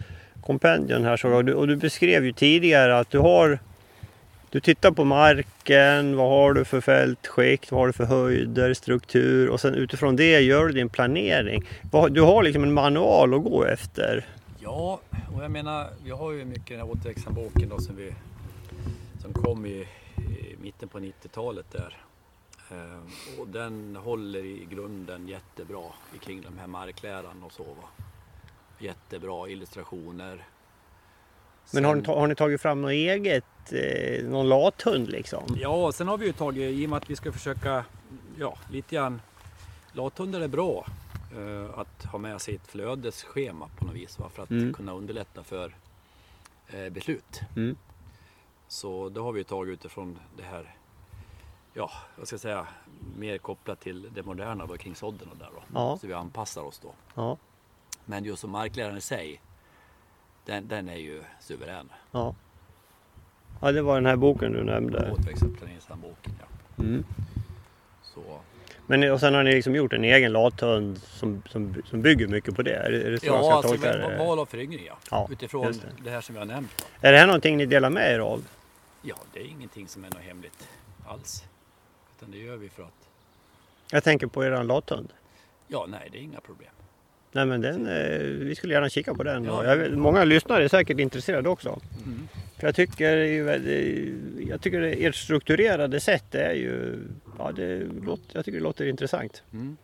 kompendium här såg jag. och du, och du beskrev ju tidigare att du har du tittar på marken, vad har du för fältskikt, vad har du för höjder, struktur och sen utifrån det gör du din planering. Du har liksom en manual att gå efter. Ja, och jag menar, vi har ju mycket den här återväxthandboken då som, vi, som kom i, i mitten på 90-talet där. Ehm, och den håller i grunden jättebra kring de här markläran och så. Va? Jättebra illustrationer. Men har ni, har ni tagit fram något eget, eh, någon lathund liksom? Ja, sen har vi ju tagit, i och med att vi ska försöka, ja, lite grann. Lathundar är bra eh, att ha med sig ett flödesschema på något vis va? för att Mm. kunna underlätta för eh, beslut. Mm. Så det har vi ju tagit utifrån det här, ja, vad ska jag säga, mer kopplat till det moderna då kring sådden och där då. Ja. Så vi anpassar oss då. Ja, Men just som markläraren i sig, den, den är ju suverän. ja. Ja, det var den här boken du nämnde. Återväxtplaneringshandboken, ja. Mm. Så, Men och sen har ni liksom gjort en egen lathund som, som, som bygger mycket på det? Är det, är det så jag ja, ska alltså tolka det? val av föryngring ja. Ja, Utifrån det. det. här som vi har nämnt. Är det här någonting ni delar med er av? Ja, det är ingenting som är något hemligt alls. Utan det gör vi för att, Jag tänker på er lathund. ja nej det är inga problem. Nej men den, eh, vi skulle gärna kika på den. Ja. Jag många lyssnare är säkert intresserade också. Mm. För jag tycker, väldigt- jag tycker ert strukturerade sätt är ju, ja det låter, jag tycker det låter intressant. Mm.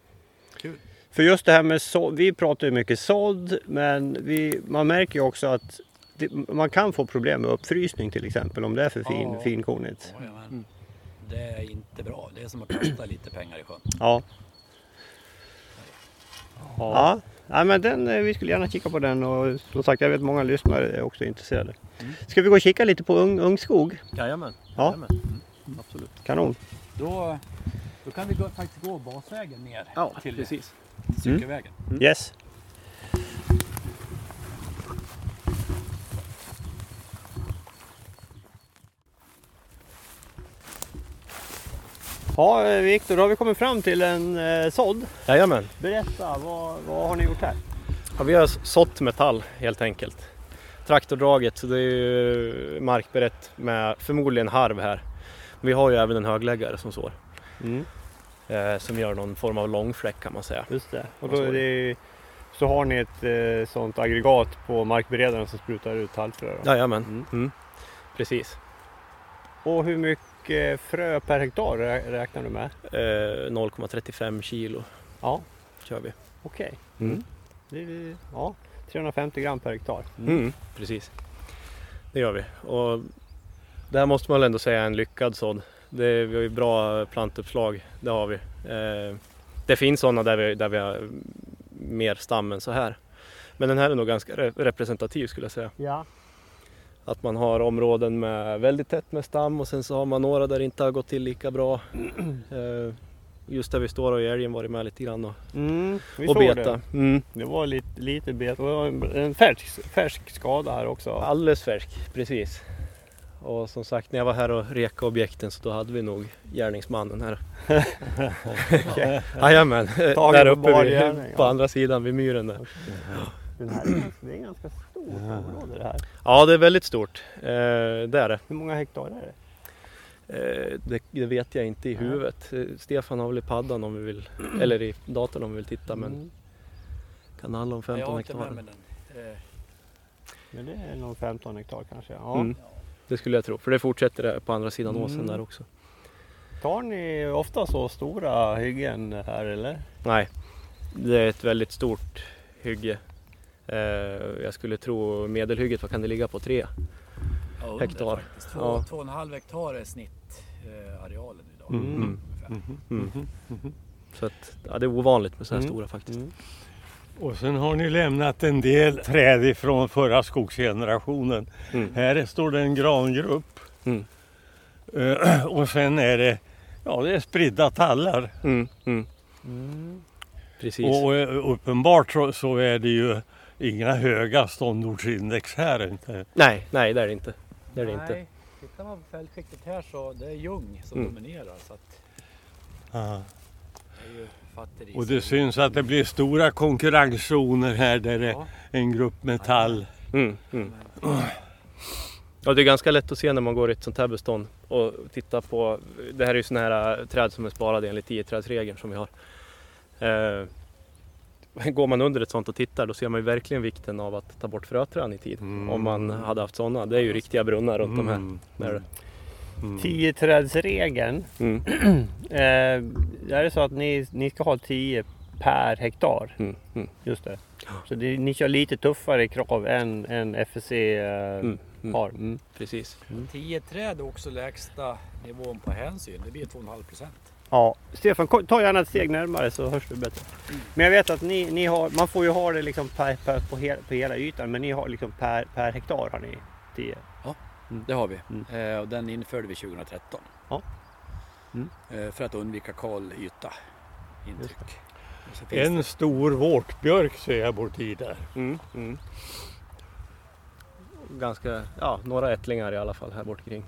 Kul. För just det här med så, vi pratar ju mycket sådd men vi, man märker ju också att det, man kan få problem med uppfrysning till exempel om det är för fin, Ja. finkornigt. Ja. Det är inte bra. Det är som att kasta lite pengar i sjön. Ja. Ja, ja men den, eh, vi skulle gärna kika på den och som sagt jag vet många lyssnare är också intresserade. Mm. Ska vi gå och kika lite på ung, Ungskog? Jajamän. Ja. Jajamän. Mm. Absolut. Kanon. Då, då kan vi gå, faktiskt gå basvägen ner Ja, till, precis. cykelvägen. Yes. Ja, eh, Viktor, då har vi kommit fram till en eh, sådd. Jajamän. Berätta, vad, vad har ni gjort här? Ja, vi har sått metall helt enkelt. Traktordraget, så det är ju markberett med förmodligen harv här. Vi har ju även en högläggare som sår. Mm, Eh, som gör någon form av långfläck kan man säga. just det. Och då så är det, så har ni ett eh, sånt aggregat på markberedaren som sprutar ut halvfrö? Jajamän. Mm. Mm. Precis. Och hur mycket frö per hektar rä- räknar du med? Eh, 0,35 kilo Ja, kör vi. okej. Mm. Det är, ja, 350 gram per hektar. Mm. Precis. Det gör vi. Och det här måste man väl ändå säga är en lyckad sådd. Det, vi har ju bra plantuppslag, det har vi. Eh, det finns sådana där vi, där vi har mer stam än så här. Men den här är nog ganska re- representativ skulle jag säga. Ja. Att man har områden med väldigt tätt med stam och sen så har man några där det inte har gått till lika bra. Eh, just där vi står har ju älgen varit med lite grann och, Mm, vi och beta. det. Mm. Det var lite, lite bet. Det var en- färsk, färsk skada här också. Alldeles färsk, precis. Och som sagt när jag var här och reka objekten så då hade vi nog gärningsmannen här. Jajamän, där uppe vid, på andra sidan vid myren där. Den här det är ganska stort område det här. Ja det är väldigt stort, eh, det är det. Hur många hektar är det? Eh, det. Det vet jag inte i Nej. huvudet. Eh, Stefan har väl i paddan om vi vill, eller i datorn om vi vill titta men Mm. kan det handla om Jag 15 har inte med hektar? mig den. Eh, Men det är nog 15 hektar kanske. Ja. Mm. Det skulle jag tro, för det fortsätter på andra sidan Mm. åsen där också. Tar ni ofta så stora hyggen här eller? Nej, det är ett väldigt stort hygge. Eh, jag skulle tro medelhygget, vad kan det ligga på? Tre? ja, under Hektar. faktiskt. Två, Ja. två och en halv hektar är snitt eh, arealen idag. Mm. ungefär. Mm. Så att, ja, det är ovanligt med så här Mm. stora faktiskt. Mm. Och sen har ni lämnat en del träd ifrån förra skogsgenerationen. Mm. Här står det en grangrupp. Mm. Eh, och sen är det ja, det är spridda tallar. Mm, mm. Precis. Och eh, uppenbart så, så är det ju inga höga ståndortsindex här inte. Nej, nej det är det inte. Det är det inte. Nej, tittar man på fältskiktet här så det är ljung som Mm. dominerar. Så att Ja. det är ju fatteri. Och det syns att det blir stora konkurrenszoner här där det Ja. är en grupp metall. Mm, mm. Ja, det är ganska lätt att se när man går i ett sånt här bestånd och tittar på, det här är ju såna här träd som är sparade enligt 10-trädsregeln som vi har. Eh, går man under ett sånt och tittar då ser man ju verkligen vikten av att ta bort fröträd i tid. Mm. Om man hade haft sådana. Det är ju riktiga brunnar runt de här. Mm. Där. det- Mm. Tioträdsregeln. Mm, Eh, är det så att ni, ni ska ha 10 per hektar? mm, mm, Just det. Så det, ni kör lite tuffare krav än, än FSC eh, mm, mm. har? Mm. Precis. 10 träd är också lägsta nivån på hänsyn. Det blir 2,5 procent. Ja, Stefan ta gärna ett steg närmare så hörs du bättre. Men jag vet att ni, ni har, man får ju ha det liksom per, per, på, hela, på hela ytan men ni har liksom per, per hektar har ni 10. Det har vi. Mm. Eh, och den införde vi 2013. Ja. Mm. Eh, för att undvika kal yta. Intryck. En det- stor vårtbjörk ser jag borti där. Mm, mm. Ganska, ja, några ättlingar i alla fall här bort kring.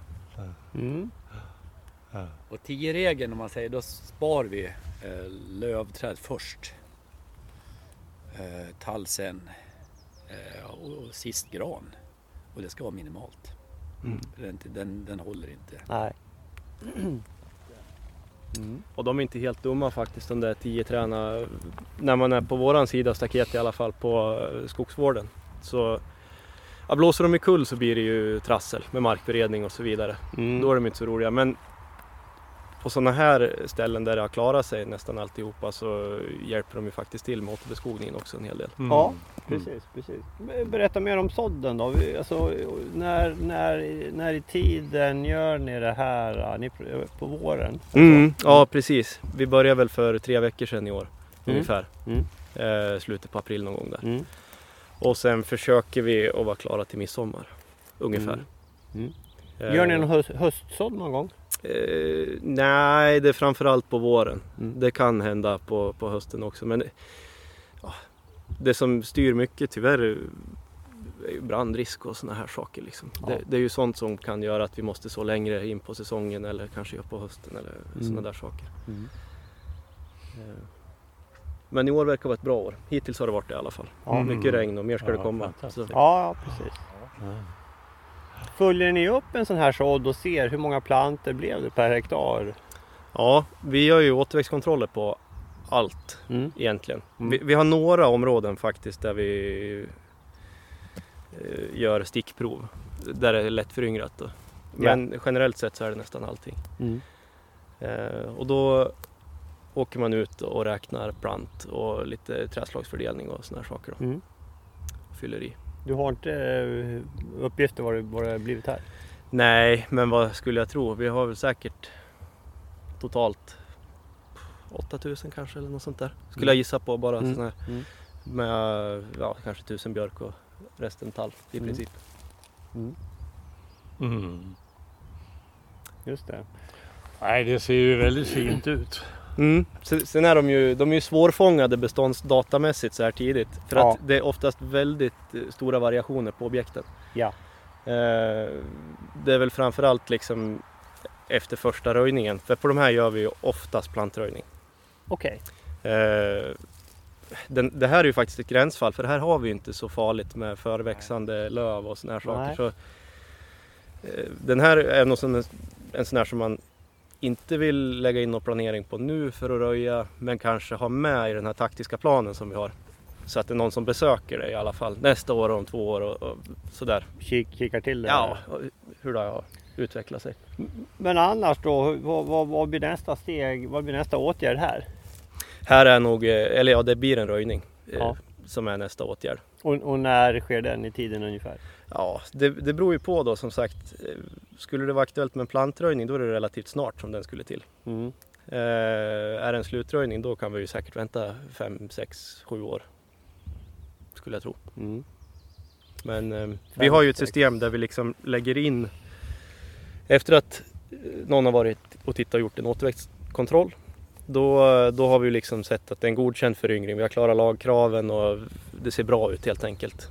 Mm. Och 10-regeln om man säger, då spar vi eh, lövträd först. Eh, tall sen. Eh, och, och sist gran. Och det ska vara minimalt. Mm. Den, den, den håller inte. Nej. Mm. Och de är inte helt dumma faktiskt de där tio träna. När man är på våran sida staket i alla fall på eh, skogsvården. Så ja, blåser de i kull så blir det ju trassel med markberedning och så vidare. Mm. Då är de inte så roliga. Men på sådana här ställen där det har klarat sig nästan alltihopa så hjälper de ju faktiskt till med återbeskogningen också en hel del. Mm. Ja, precis, precis. Berätta mer om sådden då. Alltså, när, när, när i tiden gör ni det här? Ni, på våren? Mm, ja precis. Vi började väl för tre veckor sedan i år Mm. ungefär. Mm. Eh, slutet på april någon gång där. Mm. Och sen försöker vi att vara klara till midsommar. Ungefär. Mm. Mm. Eh, Gör ni en höst, höstsådd någon gång? Eh, nej, det är framförallt på våren. Mm. Det kan hända på, på hösten också. Men ja, det som styr mycket tyvärr är ju brandrisk och sådana här saker. Liksom. Ja. Det, det är ju sånt som kan göra att vi måste så längre in på säsongen eller kanske på hösten eller Mm. sådana där saker. Mm. Eh, Men i år verkar vara ett bra år. Hittills har det varit det i alla fall. Ja. Mm. Mycket regn och mer ska Ja, det komma. fantastiskt. Så, Ja, ja, precis. Ja. Följer ni upp en sån här sådd och ser hur många planter blev det per hektar? ja, vi gör ju återväxtkontroller på allt Mm. egentligen. Mm. Vi, vi har några områden faktiskt där vi eh, gör stickprov. Där det är lätt föryngrat. Då. Men generellt sett så är det nästan allting. Mm. Eh, och då åker man ut och räknar plant och lite trädslagsfördelning och sådana här saker. Då. Mm. Fyller i. Du har inte eh, uppgifter vad det, vad det har blivit här? Nej, men vad skulle jag tro? Vi har väl säkert totalt 8000 kanske eller något sånt där. Skulle jag gissa på bara Mm. sån här. Mm. Med ja, kanske 1000 björk och resten tall i Mm. princip. Mm. Mm. Just det. Nej, det ser ju väldigt fint ut. Mm. Sen, är de ju, de är ju svårfångade beståndsdatamässigt så här tidigt. För Ja. att det är oftast väldigt eh, stora variationer på objekten. Ja. Eh, det är väl framförallt liksom efter första röjningen. För på de här gör vi ju oftast plantröjning. Okej. Eh, den, det här är ju faktiskt ett gränsfall för här har vi inte så farligt med förväxande löv och såna här saker. Nej. Så, eh, den här är nog en sån här som man inte vill lägga in någon planering på nu för att röja men kanske ha med i den här taktiska planen som vi har. Så att det är någon som besöker det i alla fall nästa år och om två år och, och sådär. Kik, kikar till det? Ja, hur det har utvecklat sig. Men annars då, vad, vad, vad blir nästa steg? Vad blir nästa åtgärd här? Här är nog, eh, eller ja det blir en röjning eh, Ja. Som är nästa åtgärd. Och, och när sker den i tiden ungefär? Ja, det, det beror ju på då som sagt. Eh, Skulle det vara aktuellt med en plantröjning då är det relativt snart som den skulle till. Mm. Eh, är det en slutröjning då kan vi ju säkert vänta 5, 6, 7 år. Skulle jag tro. Mm. Men eh, vi har ju ett system där vi liksom lägger in efter att någon har varit och tittat och gjort en återväxtkontroll. Då, då har vi liksom sett att det är en godkänd föryngring. Vi har klarat lagkraven och det ser bra ut helt enkelt.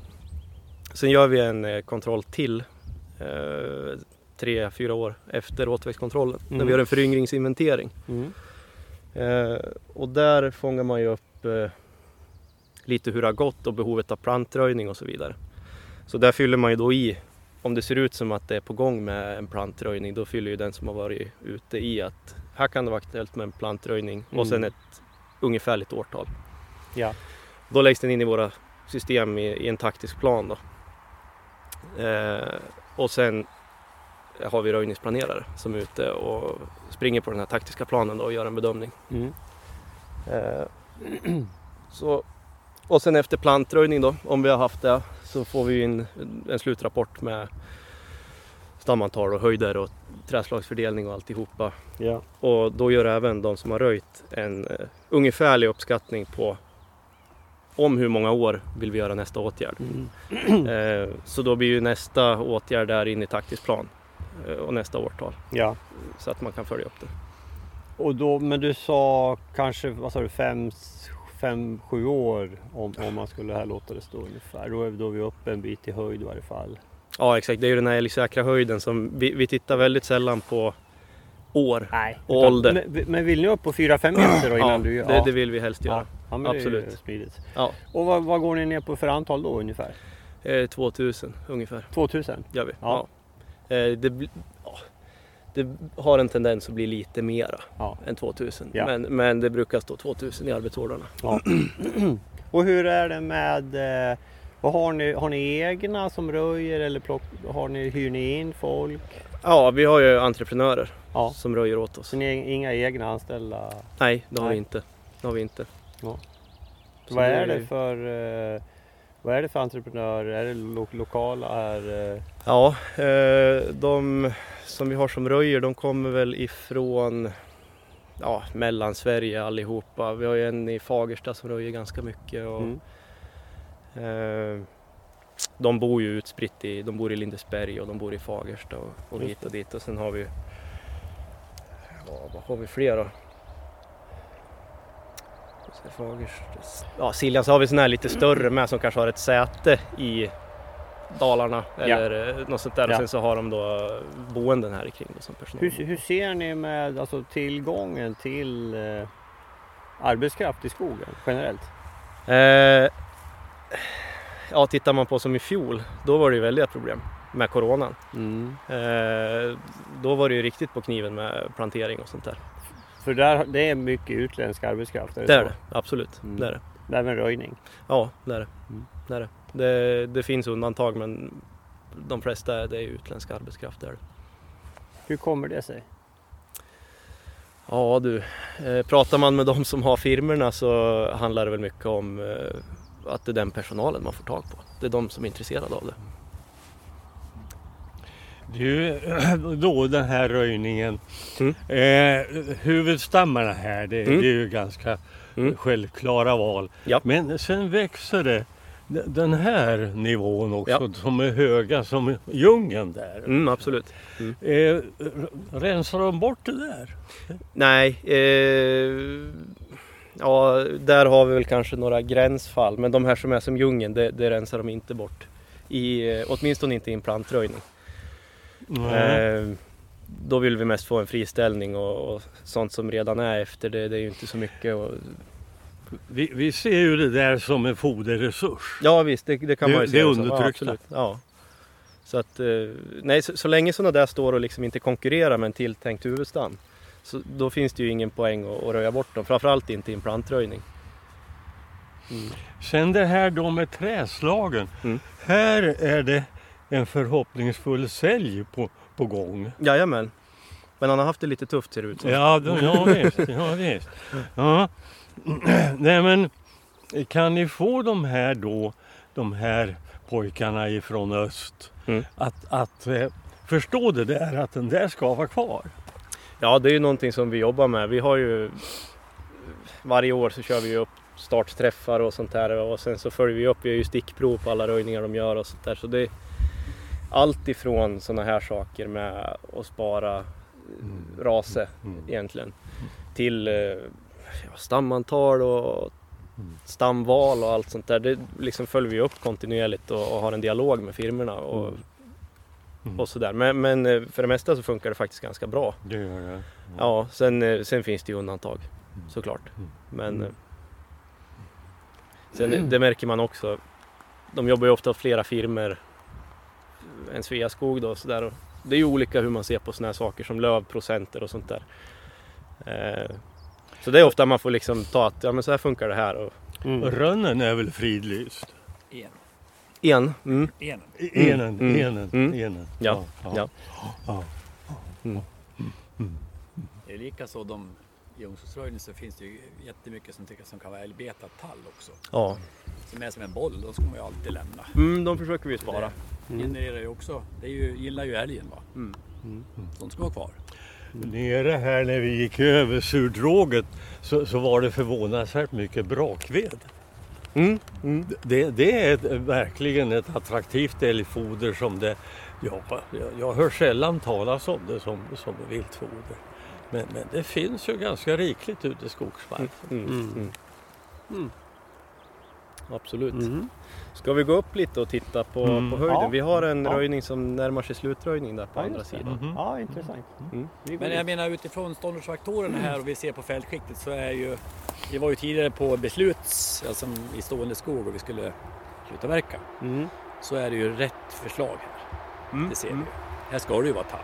Sen gör vi en eh, kontroll till eh, tre, fyra år efter återväxtkontrollen. Mm. När vi gör en föryngringsinventering. Mm. Eh, och där fångar man ju upp eh, lite hur det har gått och behovet av plantröjning och så vidare. Så där fyller man ju då i, om det ser ut som att det är på gång med en plantröjning, då fyller ju den som har varit ute i att här kan det vara aktuellt med en plantröjning Mm. och sen ett ungefärligt årtal. Ja. Då läggs den in i våra system i, i en taktisk plan då. Eh, och sen har vi röjningsplanerare som är ute och springer på den här taktiska planen då och gör en bedömning. Mm. Eh, så, och sen efter plantröjning då, om vi har haft det, så får vi in en slutrapport med stamantal och höjder och träslagsfördelning och alltihopa. Ja. Och då gör även de som har röjt en uh, ungefärlig uppskattning på om hur många år vill vi göra nästa åtgärd. Mm. Eh, så då blir ju nästa åtgärd där in i taktisk plan eh, och nästa årtal ja. så att man kan följa upp det. Och då, men du sa kanske, vad sa du, fem, fem sju år om, om man skulle här låta det stå ungefär. Då är, då är vi uppe en bit i höjd i varje fall. Ja exakt, det är ju den här älgsäkra höjden som vi, vi tittar väldigt sällan på år. Nej. Och utan- ålder. Men, men vill ni upp på 4-5 meter då innan Ja, du gör? det, det vill vi helst ja. göra. ja, men absolut. Ja. Och vad, vad går ni ner på för antal då ungefär? Eh, 2000 ungefär 2000? gör vi. Ja. Ja. Eh, det, ja. det har en tendens att bli lite mera Ja. än 2000. Ja. Men, men det brukar stå 2000 i arbetsordrarna. ja. Och hur är det med, eh, vad har ni, har ni egna som röjer eller plock, har ni, hyr ni in folk? Ja, vi har ju entreprenörer Ja. som röjer åt oss. Så ni har inga egna anställda? Nej, det har Nej. vi inte. Det har vi inte. Ja. Vad är det- för eh, vad är det för entreprenörer? Är det lo lokala här? eh? Ja, eh, de som vi har som röjer de kommer väl ifrån ja, Mellansverige allihopa. Vi har ju en i Fagersta som röjer ganska mycket. Och, Mm. Eh, de bor ju utspritt i, de bor i Lindesberg och de bor i Fagersta och, och hit och dit. Och sen har vi, ja, vad har vi fler då? Ja, Siljan så har vi sån här lite större med som kanske har ett säte i Dalarna eller eh, något sånt där. Och Ja. sen så har de då boenden här kring som personal. Hur, hur ser ni med alltså, tillgången till eh, arbetskraft i skogen generellt? Eh, ja, tittar man på som i fjol, då var det ju väldiga problem med coronan. Mm. Eh, då var det ju riktigt på kniven med plantering och sånt där. För där, det är mycket utländsk arbetskraft? Är det Det är så? det, absolut. Mm. Det är det. Även röjning? Ja, det är det. Mm. Det, är det. Det, det finns undantag men de flesta det är utländsk arbetskraft. Det är det. Hur kommer det sig? Ja du, eh, pratar man med de som har firmerna så handlar det väl mycket om eh, att det är den personalen man får tag på. Det är de som är intresserade av det. Du, då den här röjningen. Mm. Eh, huvudstammarna här, det, Mm. det är ju ganska Mm. självklara val. Ja. Men sen växer det den här nivån också Ja. som är höga som djungeln där. Mm, absolut. Eh, r- rensar de bort det där? Nej, eh, ja där har vi väl kanske några gränsfall. Men de här som är som djungeln, det, det rensar de inte bort. I, eh, åtminstone inte i en plantröjning. Eh, då vill vi mest få en friställning och, och sånt som redan är efter det, det är ju inte så mycket. Och, Vi, vi ser ju det där som en foderresurs. ja visst, det, det kan man ju det är se undertryckta. Ja. Ja. Så att, eh, nej, så, så länge sådana där står och liksom inte konkurrerar med en tilltänkt huvudstam. Så då finns det ju ingen poäng att, att röja bort dem. Framförallt inte i en plantröjning. Sen det här då med träslagen. Mm. Här är det en förhoppningsfull sälj på, på gång. Jajamän. Men han har haft det lite tufft ser det ut som. Ja, då, ja visst. Ja, visst. Ja. Nej men kan ni få de här då, de här pojkarna ifrån öst Mm. att, att eh, förstå det där att den där ska vara kvar? Ja, det är ju någonting som vi jobbar med. Vi har ju varje år så kör vi upp startträffar och sånt där och sen så följer vi upp. Vi har ju stickprov på alla röjningar de gör och sånt där. Så det är allt ifrån sådana här saker med att spara rase egentligen. Till eh, ja, stamantal och stamval och allt sånt där. Det liksom följer vi upp kontinuerligt och, och har en dialog med firmorna och, och sådär. Men, men eh, för det mesta så funkar det faktiskt ganska bra. Det gör det. Ja, sen, eh, sen finns det ju undantag såklart. Men eh, sen, det märker man också. De jobbar ju ofta åt flera firmor än Sveaskog då och sådär. Och Det är ju olika hur man ser på sådana här saker som lövprocenter och sånt där. Så det är ofta man får liksom ta att ja men så här funkar det här. Och Mm. Rönnen är väl fridlyst? En. En, mm, En. Enen, mm, enen, mm. enen. Ja, ja. ja. Det är lika så de i ungdomsröjning så finns det ju jättemycket som tycker som kan vara älgbetad tall också. ja. Som är som en boll, då ska man ju alltid lämna. Mm, de försöker vi spara. Det genererar ju också, det är ju, gillar ju älgen va. Mm. De ska vara kvar. Nere här när vi gick över surdråget så, så var det förvånansvärt mycket brakved. Mm, mm. Det, det är ett, verkligen ett attraktivt älgfoder som det, ja, jag, jag hör sällan talas om det som, som viltfoder. Men, men det finns ju ganska rikligt ute i skogsmarken. Mm, Mm. mm. Mm. Absolut. Mm. Ska vi gå upp lite och titta på, Mm. på höjden? Ja. Vi har en Ja. röjning som närmar sig slutröjning där på Ja, andra sidan. Mhm. Ja, intressant. Mm. Går Men jag menar utifrån ståndortsfaktorerna här och vi ser på fältskiktet så är ju, vi var ju tidigare på beslut, alltså i stående skog och vi skulle sluta verka. Mm. Så är det ju rätt förslag här. Mm. Det ser vi ju. Här ska det ju vara tall.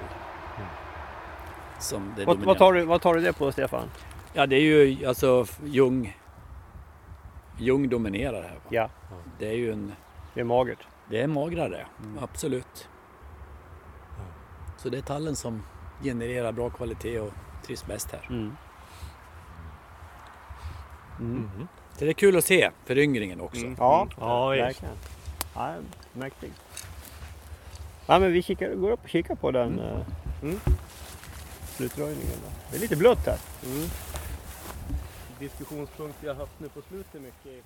Som det Vad, vad, tar du, vad tar du det på Stefan? Ja det är ju alltså Ljung. Ljung dominerar här. Va? Ja, Det är ju en, det är magert. det är magrare, absolut. Så det är tallen som genererar bra kvalitet och trivs bäst här. Mm. Mhm. Så det är kul att se föryngringen också. Mm. Ja, Ja, visst. verkligen. Ja, mäktig. Ja, men vi kikar, går upp och kikar på den eh, Mm. slutröjningen. Då. Det är lite blött här. Mm. Diskussionspunkt vi har haft nu på slutet mycket.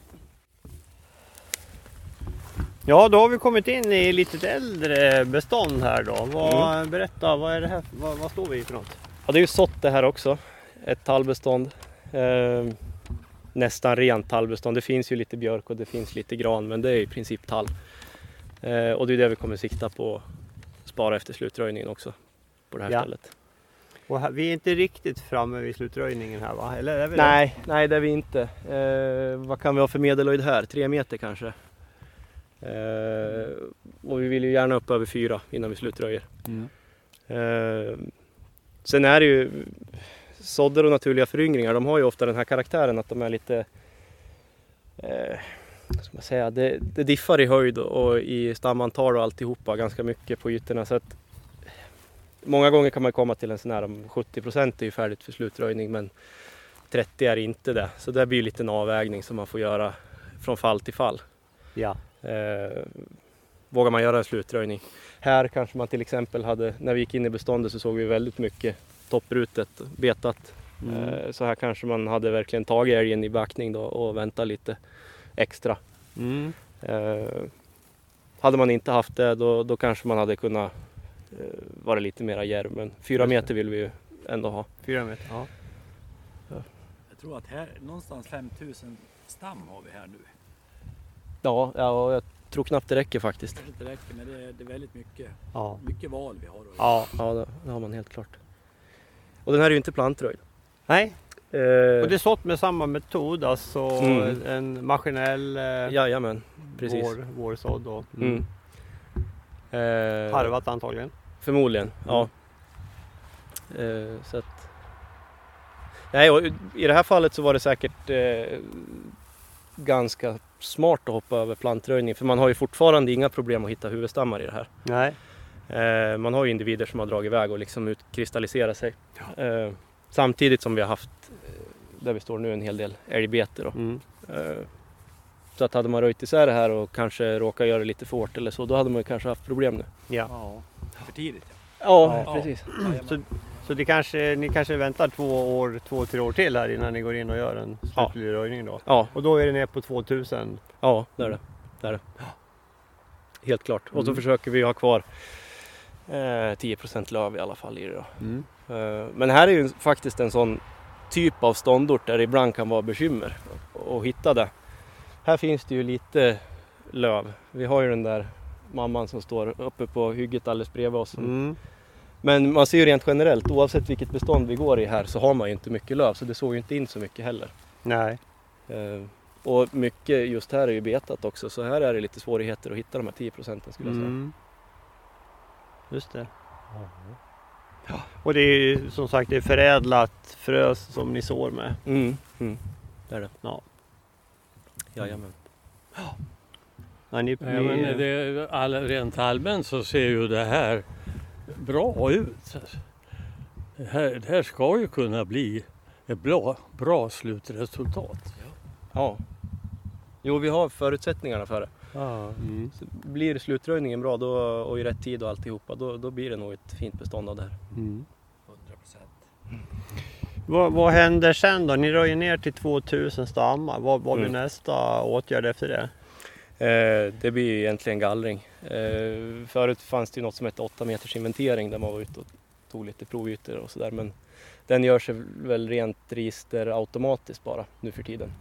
Ja, då har vi kommit in i lite äldre bestånd här då. Vad, Berätta, vad är det här? Vad, vad står vi i för något? Ja, det är ju sått det här också. Ett tallbestånd. Eh, nästan rent tallbestånd. Det finns ju lite björk och det finns lite gran men det är i princip tall. Eh, och det är det vi kommer sikta på spara efter slutröjningen också. På det här Ja. stället. Och här, vi är inte riktigt framme vid slutröjningen här va? Eller är vi det? Nej, nej det är vi inte. Eh, vad kan vi ha för medelhöjd här? Tre meter kanske. Eh, och vi vill ju gärna upp över fyra innan vi slutröjer. Mm. Eh, sen är det ju sådder och naturliga föryngringar. De har ju ofta den här karaktären att de är lite eh, ska man säga, det, det diffar i höjd och i stamantal och alltihopa ganska mycket på ytorna. Så att många gånger kan man komma till en sån här om 70 procent är ju färdigt för slutröjning men 30 är inte det. Så det blir lite en avvägning som man får göra från fall till fall. Ja. Eh, vågar man göra en slutröjning. Här kanske man till exempel hade, när vi gick in i beståndet så såg vi väldigt mycket topprutet, betat. Mm. Eh, så här kanske man hade verkligen tagit älgen i backning då och väntat lite extra. Mm. Eh, hade man inte haft det då, då kanske man hade kunnat eh, vara lite mera djärv. Men fyra meter vill vi ju ändå ha. Fyra meter. Ja. Jag tror att här någonstans 5000 stam har vi här nu. Ja, ja och jag tror knappt det räcker faktiskt. Det inte räcker men det är, det är väldigt mycket, Ja. mycket val vi har. ja. Ja, det, det har man helt klart. Och den här är ju inte plantröjd. Nej, Eh, och det är sått med samma metod, alltså Mm. en maskinell eh, Jajamän, precis. vår, vårsådd och Mm. Eh, harvat antagligen. Förmodligen, ja. Eh, så att... Nej, och i det här fallet så var det säkert eh, ganska smart att hoppa över plantröjning för man har ju fortfarande inga problem att hitta huvudstammar i det här. Nej. Eh, man har ju individer som har dragit iväg och liksom utkristalliserat sig. Eh, samtidigt som vi har haft, eh, där vi står nu, en hel del älgbete. Då. Mm. Eh, så att hade man röjt isär det här och kanske råkat göra det lite för hårt eller så, då hade man ju kanske haft problem nu. Ja. Ja, för tidigt. Ja. Ja, Ja. precis. Så, så det kanske, ni kanske väntar två år, två, tre år till här innan ni går in och gör en Ja. slutlig röjning då? Ja, Och då är det ner på 2000? Ja, det är det. det, är det. Helt klart. Och så Mm. försöker vi ha kvar Eh, 10 löv i alla fall i det då. Mm. Eh, Men här är ju faktiskt en sån typ av ståndort där det ibland kan vara bekymmer att hitta det. Här finns det ju lite löv. Vi har ju den där mamman som står uppe på hygget alldeles bredvid oss. Mm. Men man ser ju rent generellt, oavsett vilket bestånd vi går i här så har man ju inte mycket löv så det såg ju inte in så mycket heller. Nej. Eh, Och mycket just här är ju betat också så här är det lite svårigheter att hitta de här 10 procenten skulle jag säga. Mm. Just det. Och det är ju som sagt det är förädlat frö som ni sår med. Mm. Mm. Det är det. Ja. Jajamän. Ja, ni, Ja, men ni, det, all, rent allmänt så ser ju det här bra ut. Det här, det här ska ju kunna bli ett bra, bra slutresultat. Ja. Jo, vi har förutsättningarna för det. Ja. mm. Blir slutröjningen bra då, och i rätt tid och alltihopa, då, då blir det nog ett fint bestånd av det här. Mm. 100%. Vad, vad händer sen då? Ni röjer ner till 2000 stammar. Vad, vad blir Mm. nästa åtgärd efter det? Eh, det blir ju egentligen gallring. Eh, förut fanns det ju något som hette 8 meters inventering där man var ute och tog lite provytor och sådär. Men den gör sig väl rent register automatiskt bara nu för tiden.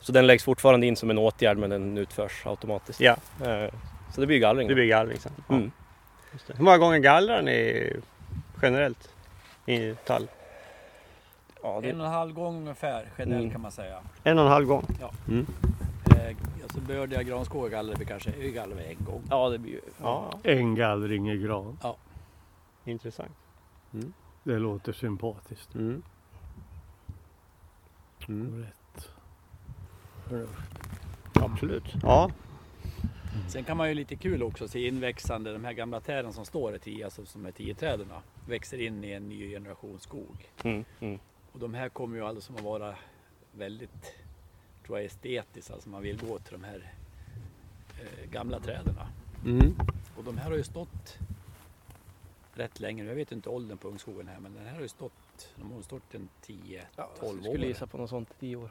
Så den läggs fortfarande in som en åtgärd men den utförs automatiskt. Ja, Eh, så det blir gallring. det blir gallring sen. Ja, Mm. just det. Hur många gånger gallrar ni generellt i tall? Ja, En det, och en halv gång ungefär generellt Mm. kan man säga. En och en halv gång? Ja. Mm. Eh, alltså bördiga granskogar gallrar vi kanske vi en gång. ja, det blir ju... Ja, En gallring i gran. intressant. Det låter sympatiskt. Mm. Mm. Rätt. Absolut. Ja. Sen kan man ju lite kul också se inväxande, de här gamla träden som står i tio, alltså som är tio träden växer in i en ny generation skog. Mm, mm. Och de här kommer ju aldrig som att vara väldigt, tror jag, estetiskt, alltså man vill gå till de här eh, gamla träden. Mm. Och de här har ju stått rätt länge, jag vet inte åldern på ungskogen här, men den här har ju stått, de har stått en 10-12 Jag år. skulle gissa på något sånt, 10 år.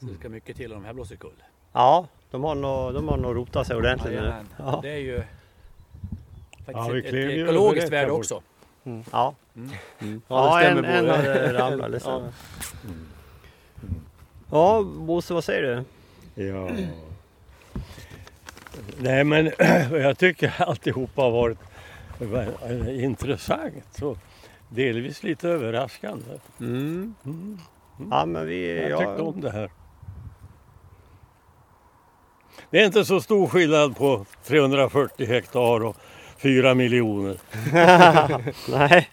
Så det ska mycket till om de här blåser kull. Ja, de har nog, de har nog rotat sig ordentligt nu. Jajamän. Ja. Det är ju Ja, faktiskt vi ett, ett ekologiskt värde också. Ja, Mm. ja, Ja, det en, stämmer en hade ramlat. Stämmer. Ja, Bosse vad säger du? Ja. Nej men jag tycker alltihopa har varit intressant och delvis lite överraskande. Mm. Mm. Ja, men vi... Jag Ja, tyckte om det här. Det är inte så stor skillnad på 340 hektar och 4 miljoner. nej,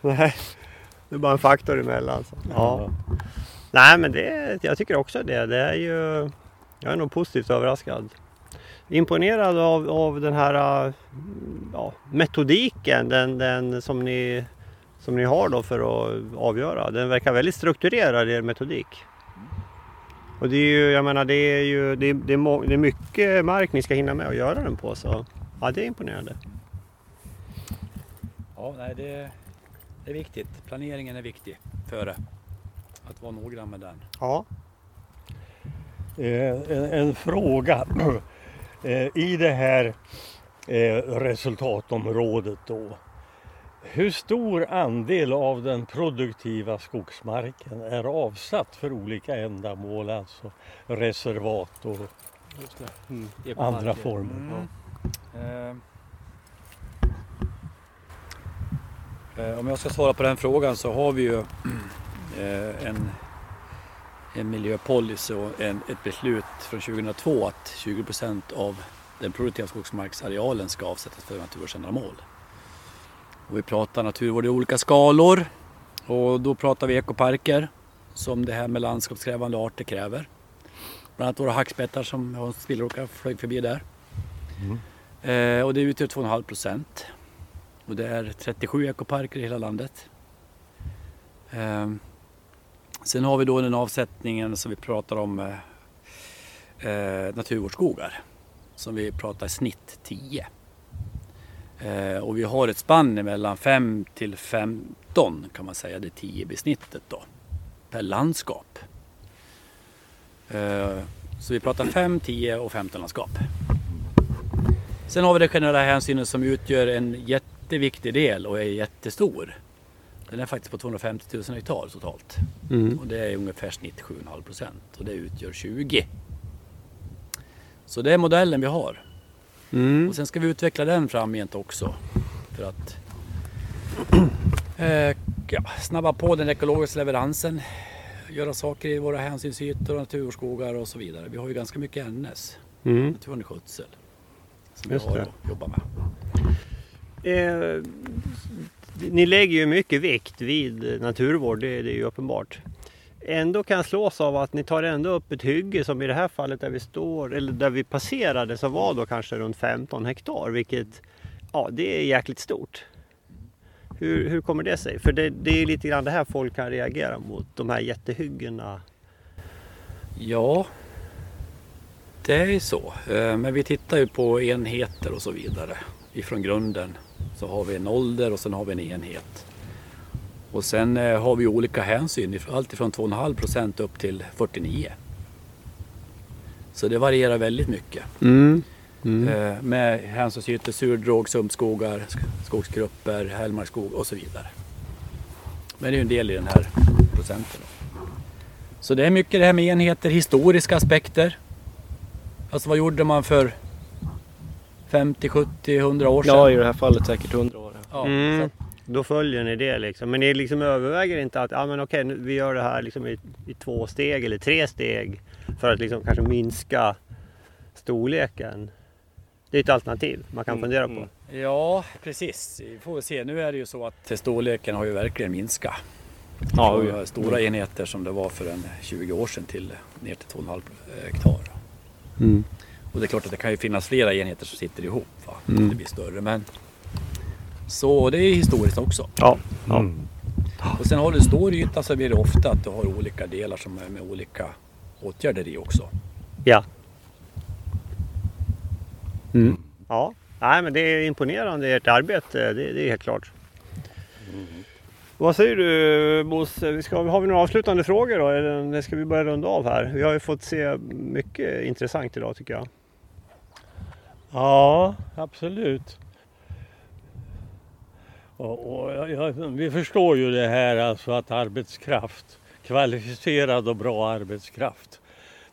nej. Det är bara en faktor emellan. Så. Ja. Nej, men det, jag tycker också det. Det är ju... Jag är nog positivt överraskad. Imponerad av, av den här äh, ja, metodiken den, den som, ni, som ni har då för att avgöra. Den verkar väldigt strukturerad er metodik. Och det är ju, jag menar det är ju det är, det är, må, det är mycket mark ni ska hinna med att göra den på så ja det är imponerande. Ja, nej, det, det är viktigt. Planeringen är viktig före. Att vara noggrann med den. Ja. Eh, En, en fråga. Eh, I det här eh, resultatområdet då. Hur stor andel av den produktiva skogsmarken är avsatt för olika ändamål, alltså reservat och Just det. Mm. andra former? Eh, eh, om jag ska svara på den frågan så har vi ju en, en miljöpolicy och en, ett beslut från 2002 att 20 procent av den produktiva skogsmarksarealen ska avsättas för naturvårdsändamål. Och vi pratar naturvård i olika skalor och då pratar vi ekoparker som det här med landskapskrävande arter kräver. Bland annat våra hackspettar som Hans Spillråka flög förbi där. Eh, och det utgör 2,5 procent. Och det är 37 ekoparker i hela landet. Eh, sen har vi då den avsättningen som vi pratar om eh, eh naturvårdsskogar. Som vi pratar i snitt 10. Eh, och vi har ett spann mellan 5 till 15 kan man säga, det 10-besnittet då. Per landskap. Eh, så vi pratar 5, 10 och 15 landskap. Sen har vi den generella hänsynen som utgör en jätteviktig del och är jättestor. Den är faktiskt på 250 000 hektar totalt. Mm. Och det är ungefär snitt 7,5 procent och det utgör 20. Så det är modellen vi har. Mm. Och sen ska vi utveckla den framgent också. För att eh, ja, snabba på den ekologiska leveransen. Göra saker i våra hänsynsytor, naturskogar och så vidare. Vi har ju ganska mycket NS, Mm. naturlig skötsel. Som Just vi har det. att jobba med. Eh, ni lägger ju mycket vikt vid naturvård, det, det är ju uppenbart. Ändå kan jag slås av att ni tar ändå upp ett hygge som i det här fallet där vi står, eller där vi passerade, som var då kanske runt 15 hektar, vilket ja, det är jäkligt stort. Hur, hur kommer det sig? För det, det är lite grann det här folk kan reagera mot, de här jättehyggena. Ja, det är ju så. Eh, men vi tittar ju på enheter och så vidare. Ifrån grunden så har vi en ålder och sen har vi en enhet. Och sen eh, har vi olika hänsyn, if- allt ifrån 2,5 procent upp till 49. Så det varierar väldigt mycket. Mm. Eh, Med hänsynsytor, surdråg, sumpskogar, sk- skogsgrupper, hällmarksskog och så vidare. Men det är ju en del i den här procenten. Så det är mycket det här med enheter, historiska aspekter. Alltså vad gjorde man för 50, 70, 100 år sedan? Ja, i det här fallet säkert 100 år. Ja, Mm. Då följer ni det liksom. Men ni liksom överväger inte att ja, men okej, nu- vi gör det här liksom i, i två steg eller tre steg för att liksom kanske minska storleken. Det är ett alternativ man kan Mm, fundera på. mm. Ja, precis. Vi får väl se. Nu är det ju så att storleken har ju verkligen minskat. Ja, Från oj. stora enheter som det var för en 20 år sedan till ner till 2,5 hektar. Mm. Och det är klart att det kan ju finnas flera enheter som sitter ihop. Va? Mm. Det blir större. Men så det är historiskt också. Ja. Mm. Och sen har du stor yta så blir det ofta att du har olika delar som är med olika åtgärder i också. Ja. Mm. Ja. Nej, men det är imponerande ert arbete, det, det är helt klart. Vad säger du Bosse? Ska, har vi några avslutande frågor då? Eller ska vi börja runda av här? Vi har ju fått se mycket intressant idag tycker jag. Ja, absolut. Och, och, jag- jag, vi förstår ju det här alltså att arbetskraft, kvalificerad och bra arbetskraft,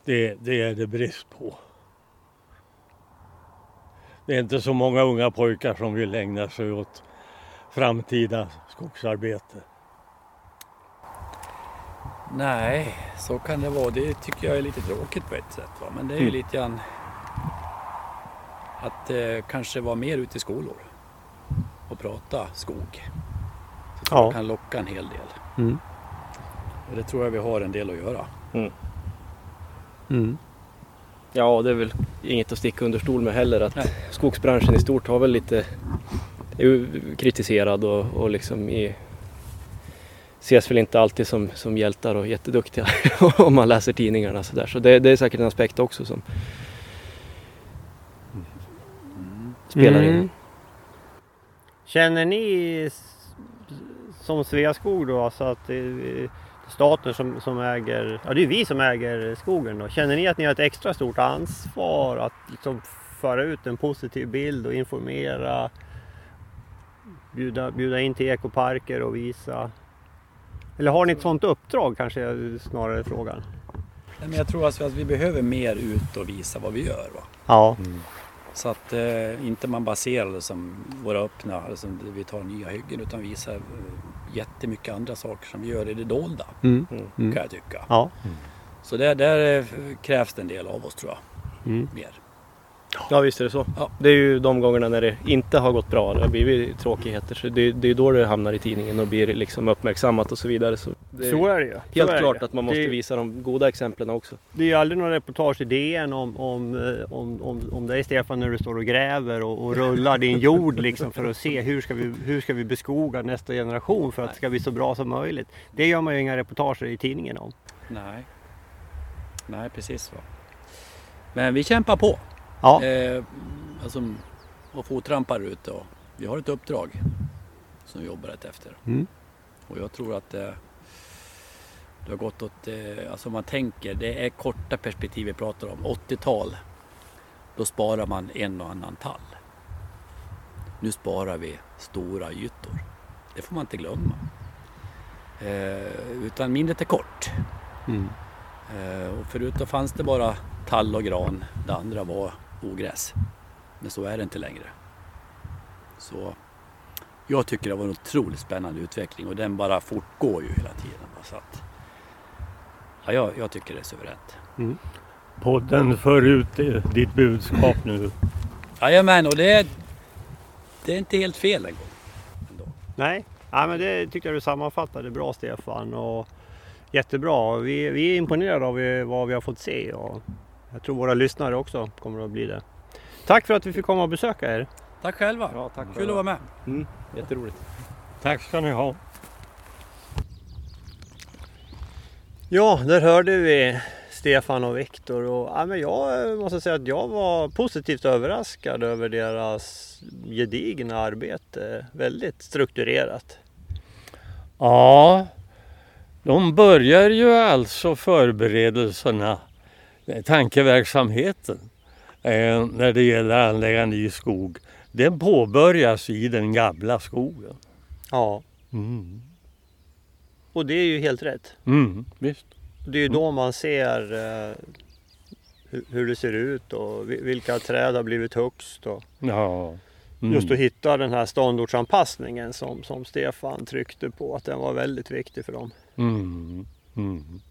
det, det är det brist på. Det är inte så många unga pojkar som vill ägna sig åt framtida skogsarbete. Nej, så kan det vara. Det tycker jag är lite tråkigt på ett sätt. Va? Men det är ju Mm. lite grann att eh, kanske vara mer ute i skolor och prata skog. Så Ja. jag kan locka en hel del. Mm. Och det tror jag vi har en del att göra. Mm. Ja, det är väl inget att sticka under stol med heller att Nej. skogsbranschen i stort har väl lite är kritiserad och, och liksom i, ses väl inte alltid som, som hjältar och jätteduktiga om man läser tidningarna så där. Så det, det är säkert en aspekt också som spelar in. Mm. Känner ni som Sveaskog då, alltså att det är staten som, som äger, ja det är vi som äger skogen då. Känner ni att ni har ett extra stort ansvar att liksom föra ut en positiv bild och informera, bjuda, bjuda in till ekoparker och visa? Eller har ni ett sådant uppdrag kanske är snarare frågan? Nej, men jag tror alltså att vi behöver mer ut och visa vad vi gör. Va? Ja. Så att eh, inte man baserar det som våra öppna, alltså vi tar nya hyggen utan visar eh, jättemycket andra saker som vi gör i det dolda. Mm. Kan jag tycka. Ja. Så där, där eh, krävs det en del av oss tror jag. Mm. Mer. Ja visst är det så. Ja. Det är ju de gångerna när det inte har gått bra, det har blivit tråkigheter. Så det, det är då det hamnar i tidningen och blir liksom uppmärksammat och så vidare. Så det är Så är det ju. Så helt är klart att man måste Det- visa de goda exemplen också. Det är ju aldrig någon reportage i DN om, om, eh, om, om, om dig Stefan när du står och gräver och, och rullar din jord liksom för att se hur ska, vi, hur ska vi beskoga nästa generation för att det ska bli så bra som möjligt. Det gör man ju inga reportager i tidningen om. Nej. Nej, precis. Va? Men vi kämpar på. Ja, Eh, alltså, och fottrampar ute och vi har ett uppdrag som vi jobbar efter. Mm. Och jag tror att eh, det har gått åt, eh, alltså man tänker, det är korta perspektiv vi pratar om. 80-tal, då sparar man en och annan tall. Nu sparar vi stora ytor. Det får man inte glömma. Eh, utan mindret är kort. Mm. Eh, och förut då fanns det bara tall och gran. Det andra var ogräs. Men så är det inte längre. Så jag tycker det var en otroligt spännande utveckling och den bara fortgår ju hela tiden. Så att, ja, jag, jag tycker det är suveränt. Podden för ut ditt budskap nu. Jajamän, och det är, det är inte helt fel en gång. Ändå. Nej, ja, men det tycker jag du sammanfattade bra Stefan. Och jättebra. Vi, vi är imponerade av vad vi har fått se och jag tror våra lyssnare också kommer att bli det. Tack för att vi fick komma och besöka er. Tack själva! Ja, tack Kul att vara med! Jätteroligt. Tack ska ni ha. Ja, där hörde vi Stefan och Viktor och ja, men jag måste säga att jag var positivt överraskad över deras gedigna arbete. Väldigt strukturerat. Ja, de börjar ju alltså förberedelserna, eh, tankeverksamheten eh, när det gäller att anlägga ny skog. Den påbörjas i den gamla skogen. Ja, Mm. och det är ju helt rätt. Mm, visst. Det är ju då man ser eh, hur, det ser ut och vi- vilka träd har blivit högst. Och Ja. Mm. Just att hitta den här ståndortsanpassningen som, som Stefan tryckte på att den var väldigt viktig för dem. Mm. Mm.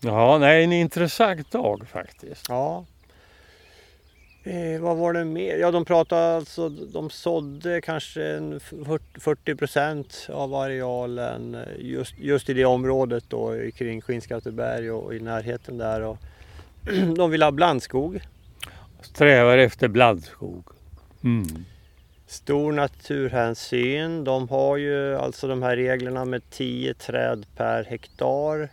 Ja, nej, en intressant dag faktiskt. Ja. Eh, vad var det mer? Ja, de pratade alltså, de sådde kanske en 40 procent av arealen eh, just, just i det området då kring Skinnskatteberg och i närheten där. Och de vill ha blandskog. Strävar efter blandskog. Mm. Stor naturhänsyn. De har ju alltså de här reglerna med 10 träd per hektar.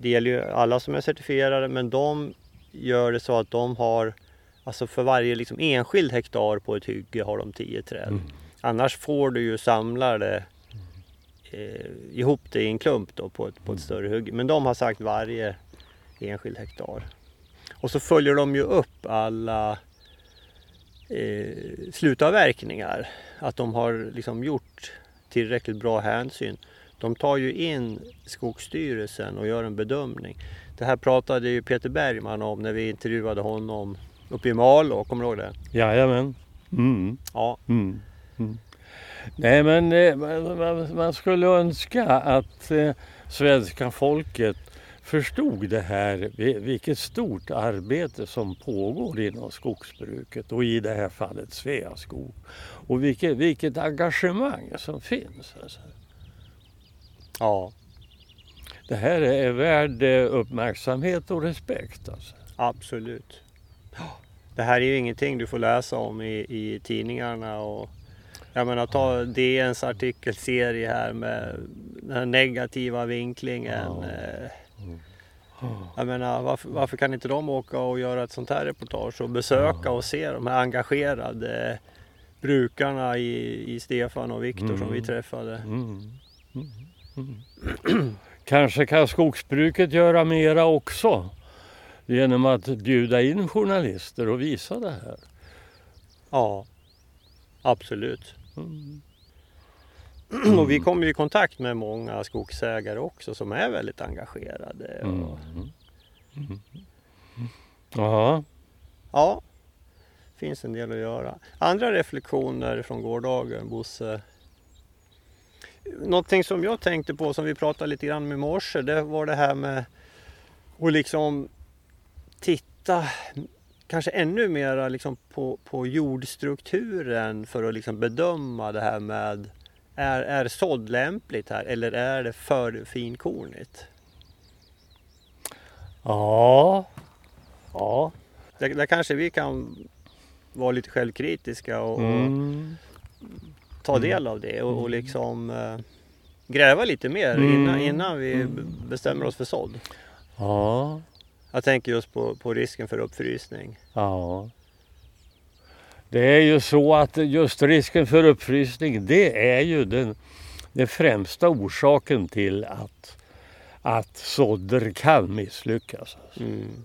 Det gäller ju alla som är certifierade men de gör det så att de har Alltså för varje liksom enskild hektar på ett hygge har de 10 träd. Mm. Annars får du ju samla det eh, ihop det i en klump då på ett, på ett större hygge. Men de har sagt varje enskild hektar. Och så följer de ju upp alla eh, slutavverkningar. Att de har liksom gjort tillräckligt bra hänsyn. De tar ju in Skogsstyrelsen och gör en bedömning. Det här pratade ju Peter Bergman om när vi intervjuade honom uppe i Malå, kommer du ihåg det? Jajamän. Mm. Ja, Mm. Mm. Nej men eh, man, skulle önska att eh, svenska folket förstod det här, vi- vilket stort arbete som pågår inom skogsbruket och i det här fallet Sveaskog. Och vilket, vilket engagemang som finns. Alltså. Ja, Det här är värd eh, uppmärksamhet och respekt. Alltså. absolut. Det här är ju ingenting du får läsa om i, i tidningarna och jag menar ta DNs artikelserie här med den här negativa vinklingen. Ja. eh, Mm. Jag menar varför, varför kan inte de åka och göra ett sånt här reportage och besöka och se de här engagerade brukarna i, i Stefan och Viktor som vi Mm. träffade. Mm. Mm. Mm. Kanske kan skogsbruket göra mera också genom att bjuda in journalister och visa det här. Ja, absolut. Mm. Och vi kommer i kontakt med många skogsägare också som är väldigt engagerade. Mm. Och, Mm. Ja. Ja, finns en del att göra. Andra reflektioner från gårdagen, Bosse? Någonting som jag tänkte på som vi pratade lite grann med morse, det var det här med att liksom titta kanske ännu mer liksom på, på jordstrukturen för att liksom bedöma det här med är, är sådd lämpligt här eller är det för finkornigt? Ja. Ja. Där, där kanske vi kan vara lite självkritiska och, och Mm. Ta del av det och, och liksom eh, gräva lite mer innan, Mm. innan vi b- bestämmer oss för sådd. Ja. Jag tänker just på, på risken för uppfrysning. Ja. Det är ju så att just risken för uppfrysning det är ju den, den främsta orsaken till att, att sådder kan misslyckas. Mm.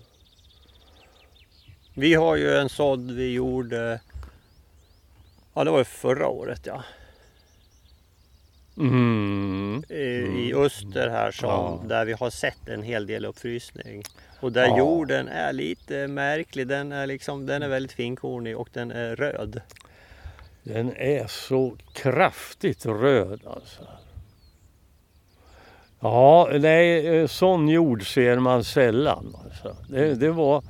Vi har ju en sådd vi gjorde Ja, det var ju förra året ja. Mm. I, i öster här som, Ja. där vi har sett en hel del uppfrysning. Och där Ja. jorden är lite märklig. Den är, liksom, den är väldigt finkornig och den är röd. Den är så kraftigt röd alltså. Ja, nej, eh, sån jord ser man sällan. Alltså. Det, det, var,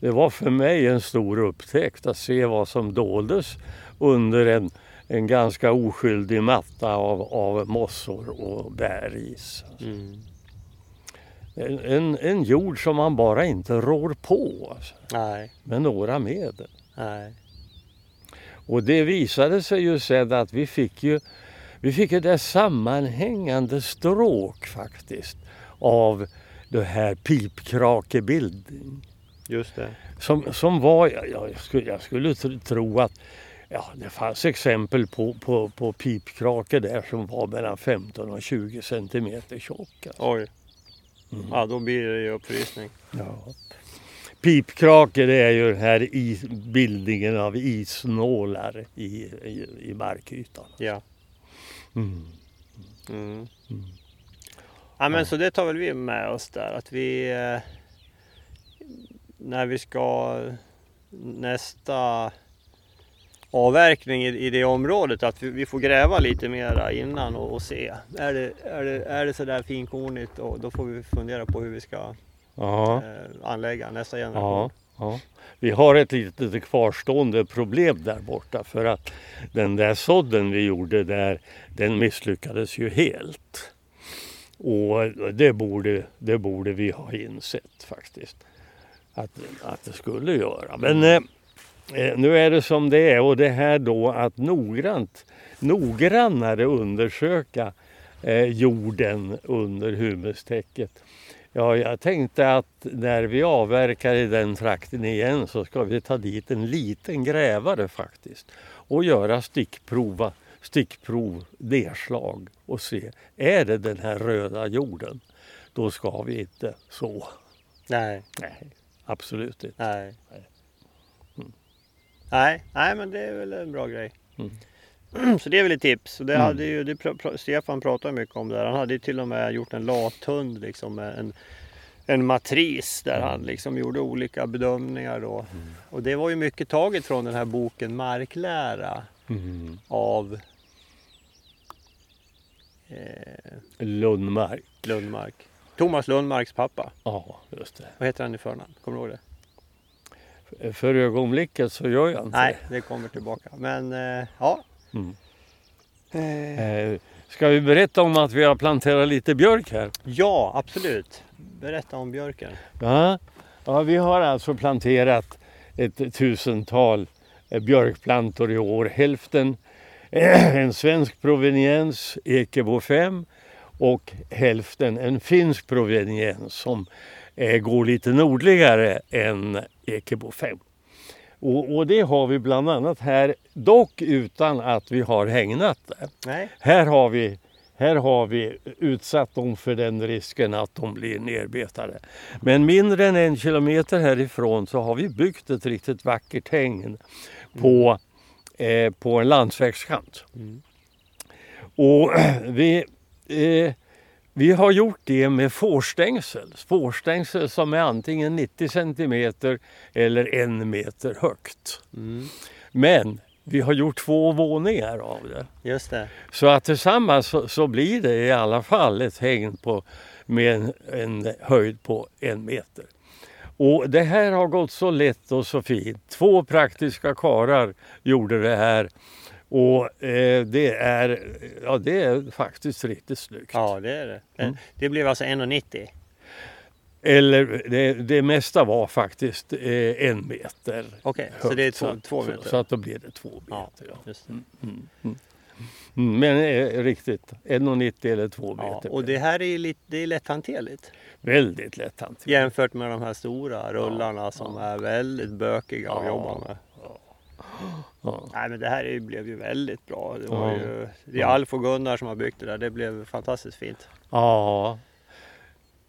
det var för mig en stor upptäckt att se vad som doldes under en, en ganska oskyldig matta av, av mossor och bäris. Mm. En, en, en jord som man bara inte rår på alltså, Nej, med några medel. nej. Och det visade sig ju sen att vi fick ju vi fick ett där sammanhängande stråk faktiskt av det här pipkrakebildning. Just det. Som, som var, ja, jag skulle, jag skulle tr- tro att ja, det fanns exempel på, på, på pipkrake där som var mellan 15 och 20 centimeter tjocka. Oj. Mm. Ja, då blir det ju uppfrysning. Ja. Pipkrake det är ju den här is, bildningen av isnålar i, i, i markytan. Ja. Mm. Mm. Ja men så det tar väl vi med oss där att vi eh, när vi ska nästa avverkning i, i det området att vi, vi får gräva lite mera innan och, och se. Är det, är, det, är det sådär finkornigt och då får vi fundera på hur vi ska eh, anlägga nästa generation. ja. Vi har ett litet kvarstående problem där borta för att den där sådden vi gjorde där den misslyckades ju helt. Och det borde, det borde vi ha insett faktiskt att, att det skulle göra. Men eh, nu är det som det är och det här då att noggrant, noggrannare undersöka eh, jorden under humustäcket. Ja, jag tänkte att när vi avverkar i den trakten igen så ska vi ta dit en liten grävare faktiskt och göra stickprova, stickprov, nedslag och se, är det den här röda jorden? Då ska vi inte så. Nej, Nej, absolut inte. nej. Nej. Nej, men det är väl en bra grej. Mm. Så det är väl ett tips. Och det Mm. hade ju, det Stefan pratade mycket om det. här. Han hade ju till och med gjort en lathund liksom med en, en matris där han liksom gjorde olika bedömningar då. Och det var ju mycket taget från den här boken Marklära Mm. av eh, Lundmark. Lundmark. Thomas Lundmarks pappa. Ja, just det. Vad heter han i förnamn? Kommer du ihåg det? För ögonblicket så gör jag inte Nej, det kommer tillbaka. Men eh, ja. Mm. Eh. Eh, Ska vi berätta om att vi har planterat lite björk här? ja, absolut. Berätta om björken. Ja, ja vi har alltså planterat ett tusental eh, björkplantor i år. Hälften eh, en svensk proveniens, Ekebo 5 och hälften en finsk proveniens som går lite nordligare än Ekebo 5. Och, och det har vi bland annat här, dock utan att vi har hägnat det. Nej. Här har vi, här har vi utsatt dem för den risken att de blir nerbetade. Men mindre än en kilometer härifrån så har vi byggt ett riktigt vackert hägn på, eh, på en landsvägskant. Mm. Och vi, eh, vi har gjort det med fårstängsel. Fårstängsel som är antingen 90 centimeter eller en meter högt. Mm. Men vi har gjort två våningar av det. Just det. Så att tillsammans så, så blir det i alla fall ett hägn på, med en, en höjd på en meter. Och det här har gått så lätt och så fint. Två praktiska karar gjorde det här. Och eh, det, är, ja, det är faktiskt riktigt snyggt. Ja, det är det. Mm. Det blev alltså 1,90. Eller det, det mesta var faktiskt eh, en meter. Okej, så högt. det är två, så, två så, meter. så att då blir det två meter. ja, Ja. det. Mm, mm. Mm, men eh, riktigt, 1,90 eller 2 Ja, meter. och det här är lite, det är lätthanterligt Väldigt lätt hanterat. jämfört med de här stora rullarna som ja. är väldigt bökiga att Ja. jobba med. Ja. Nej men det här är, blev ju väldigt bra. Det, var Ja. ju, det är. Alf och Gunnar som har byggt det där. Det blev fantastiskt fint. ja.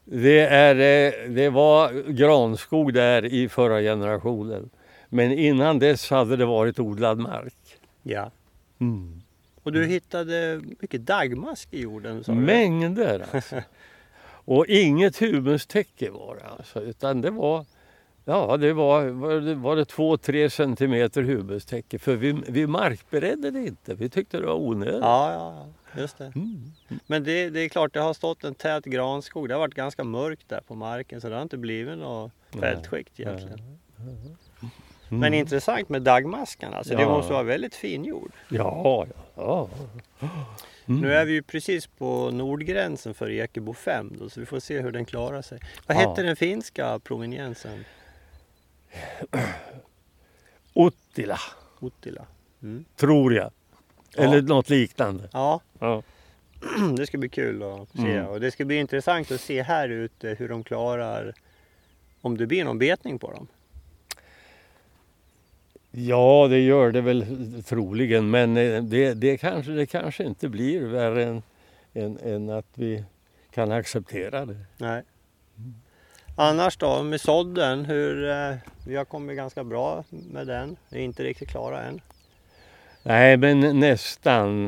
Det, är, eh, det var granskog där i förra generationen. Men innan dess hade det varit odlad mark. Ja. Mm. Och du hittade mycket dagmask i jorden sa? Mängder alltså. Och inget humustäcke var det alltså, utan det var Ja, det var, var det, det två, tre centimeter humustäcke för vi, vi markberedde det inte. Vi tyckte det var onödigt. Ja, ja, just det. Mm. Men det, det är klart, det har stått en tät granskog. Det har varit ganska mörkt där på marken så det har inte blivit något fältskikt egentligen. Mm. Men intressant med dagmaskarna. Alltså, Det Ja. måste vara väldigt fin jord. Ja, ja. ja. Mm. Nu är vi ju precis på nordgränsen för Ekebo 5 då, så vi får se hur den klarar sig. Vad Ja. hette den finska proveniensen? Uttila, Uttila. Mm. tror jag. Ja. Eller något liknande. Ja, Ja. det ska bli kul att se. Mm. Och det ska bli intressant att se här ute hur de klarar om det blir någon betning på dem. Ja, det gör det väl troligen. Men eh, det, det, kanske, det kanske inte blir värre än, än, än att vi kan acceptera det. Nej. Annars då med sådden, hur, eh, vi har kommit ganska bra med den. Vi är inte riktigt klara än. Nej, men nästan.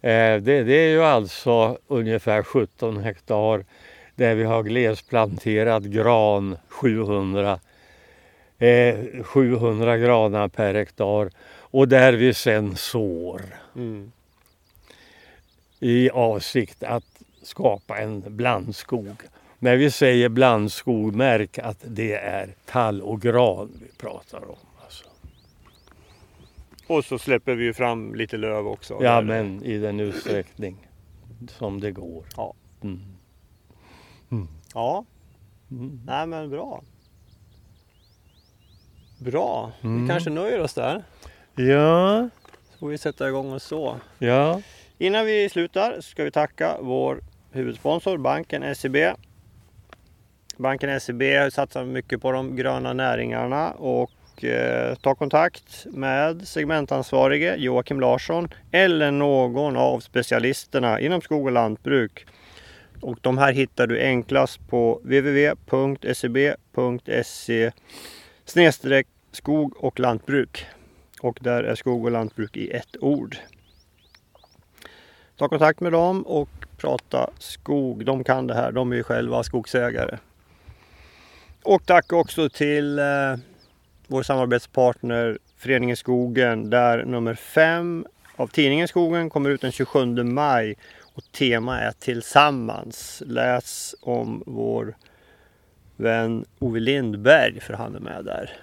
Eh, det, det är ju alltså ungefär 17 hektar där vi har glesplanterad gran 700. Eh, 700 granar per hektar och där vi sen sår Mm. i avsikt att skapa en blandskog. När vi säger blandskog, märk att det är tall och gran vi pratar om. Alltså. Och så släpper vi ju fram lite löv också. Ja, Där- men i den utsträckning som det går. Ja. Mm. Ja, Mm. nej men bra. Bra, Mm. vi kanske nöjer oss där. Ja, Så får vi sätta igång och så. ja. Innan vi slutar ska vi tacka vår huvudsponsor banken SEB. Banken SEB satsar mycket på de gröna näringarna och eh, ta kontakt med segmentansvarige Joakim Larsson eller någon av specialisterna inom skog och lantbruk. Och de här hittar du enklast på www.seb.se snedstreck skog och lantbruk. Och där är skog och lantbruk i ett ord. Ta kontakt med dem och prata skog. De kan det här. De är ju själva skogsägare. Och tack också till eh, vår samarbetspartner Föreningen Skogen där nummer 5 av tidningen Skogen kommer ut den 27 maj. Och tema är Tillsammans. Läs om vår vän Ove Lindberg för han är med där.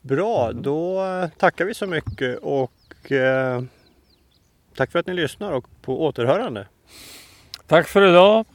Bra, då tackar vi så mycket och eh, tack för att ni lyssnar och på återhörande. Tack för idag.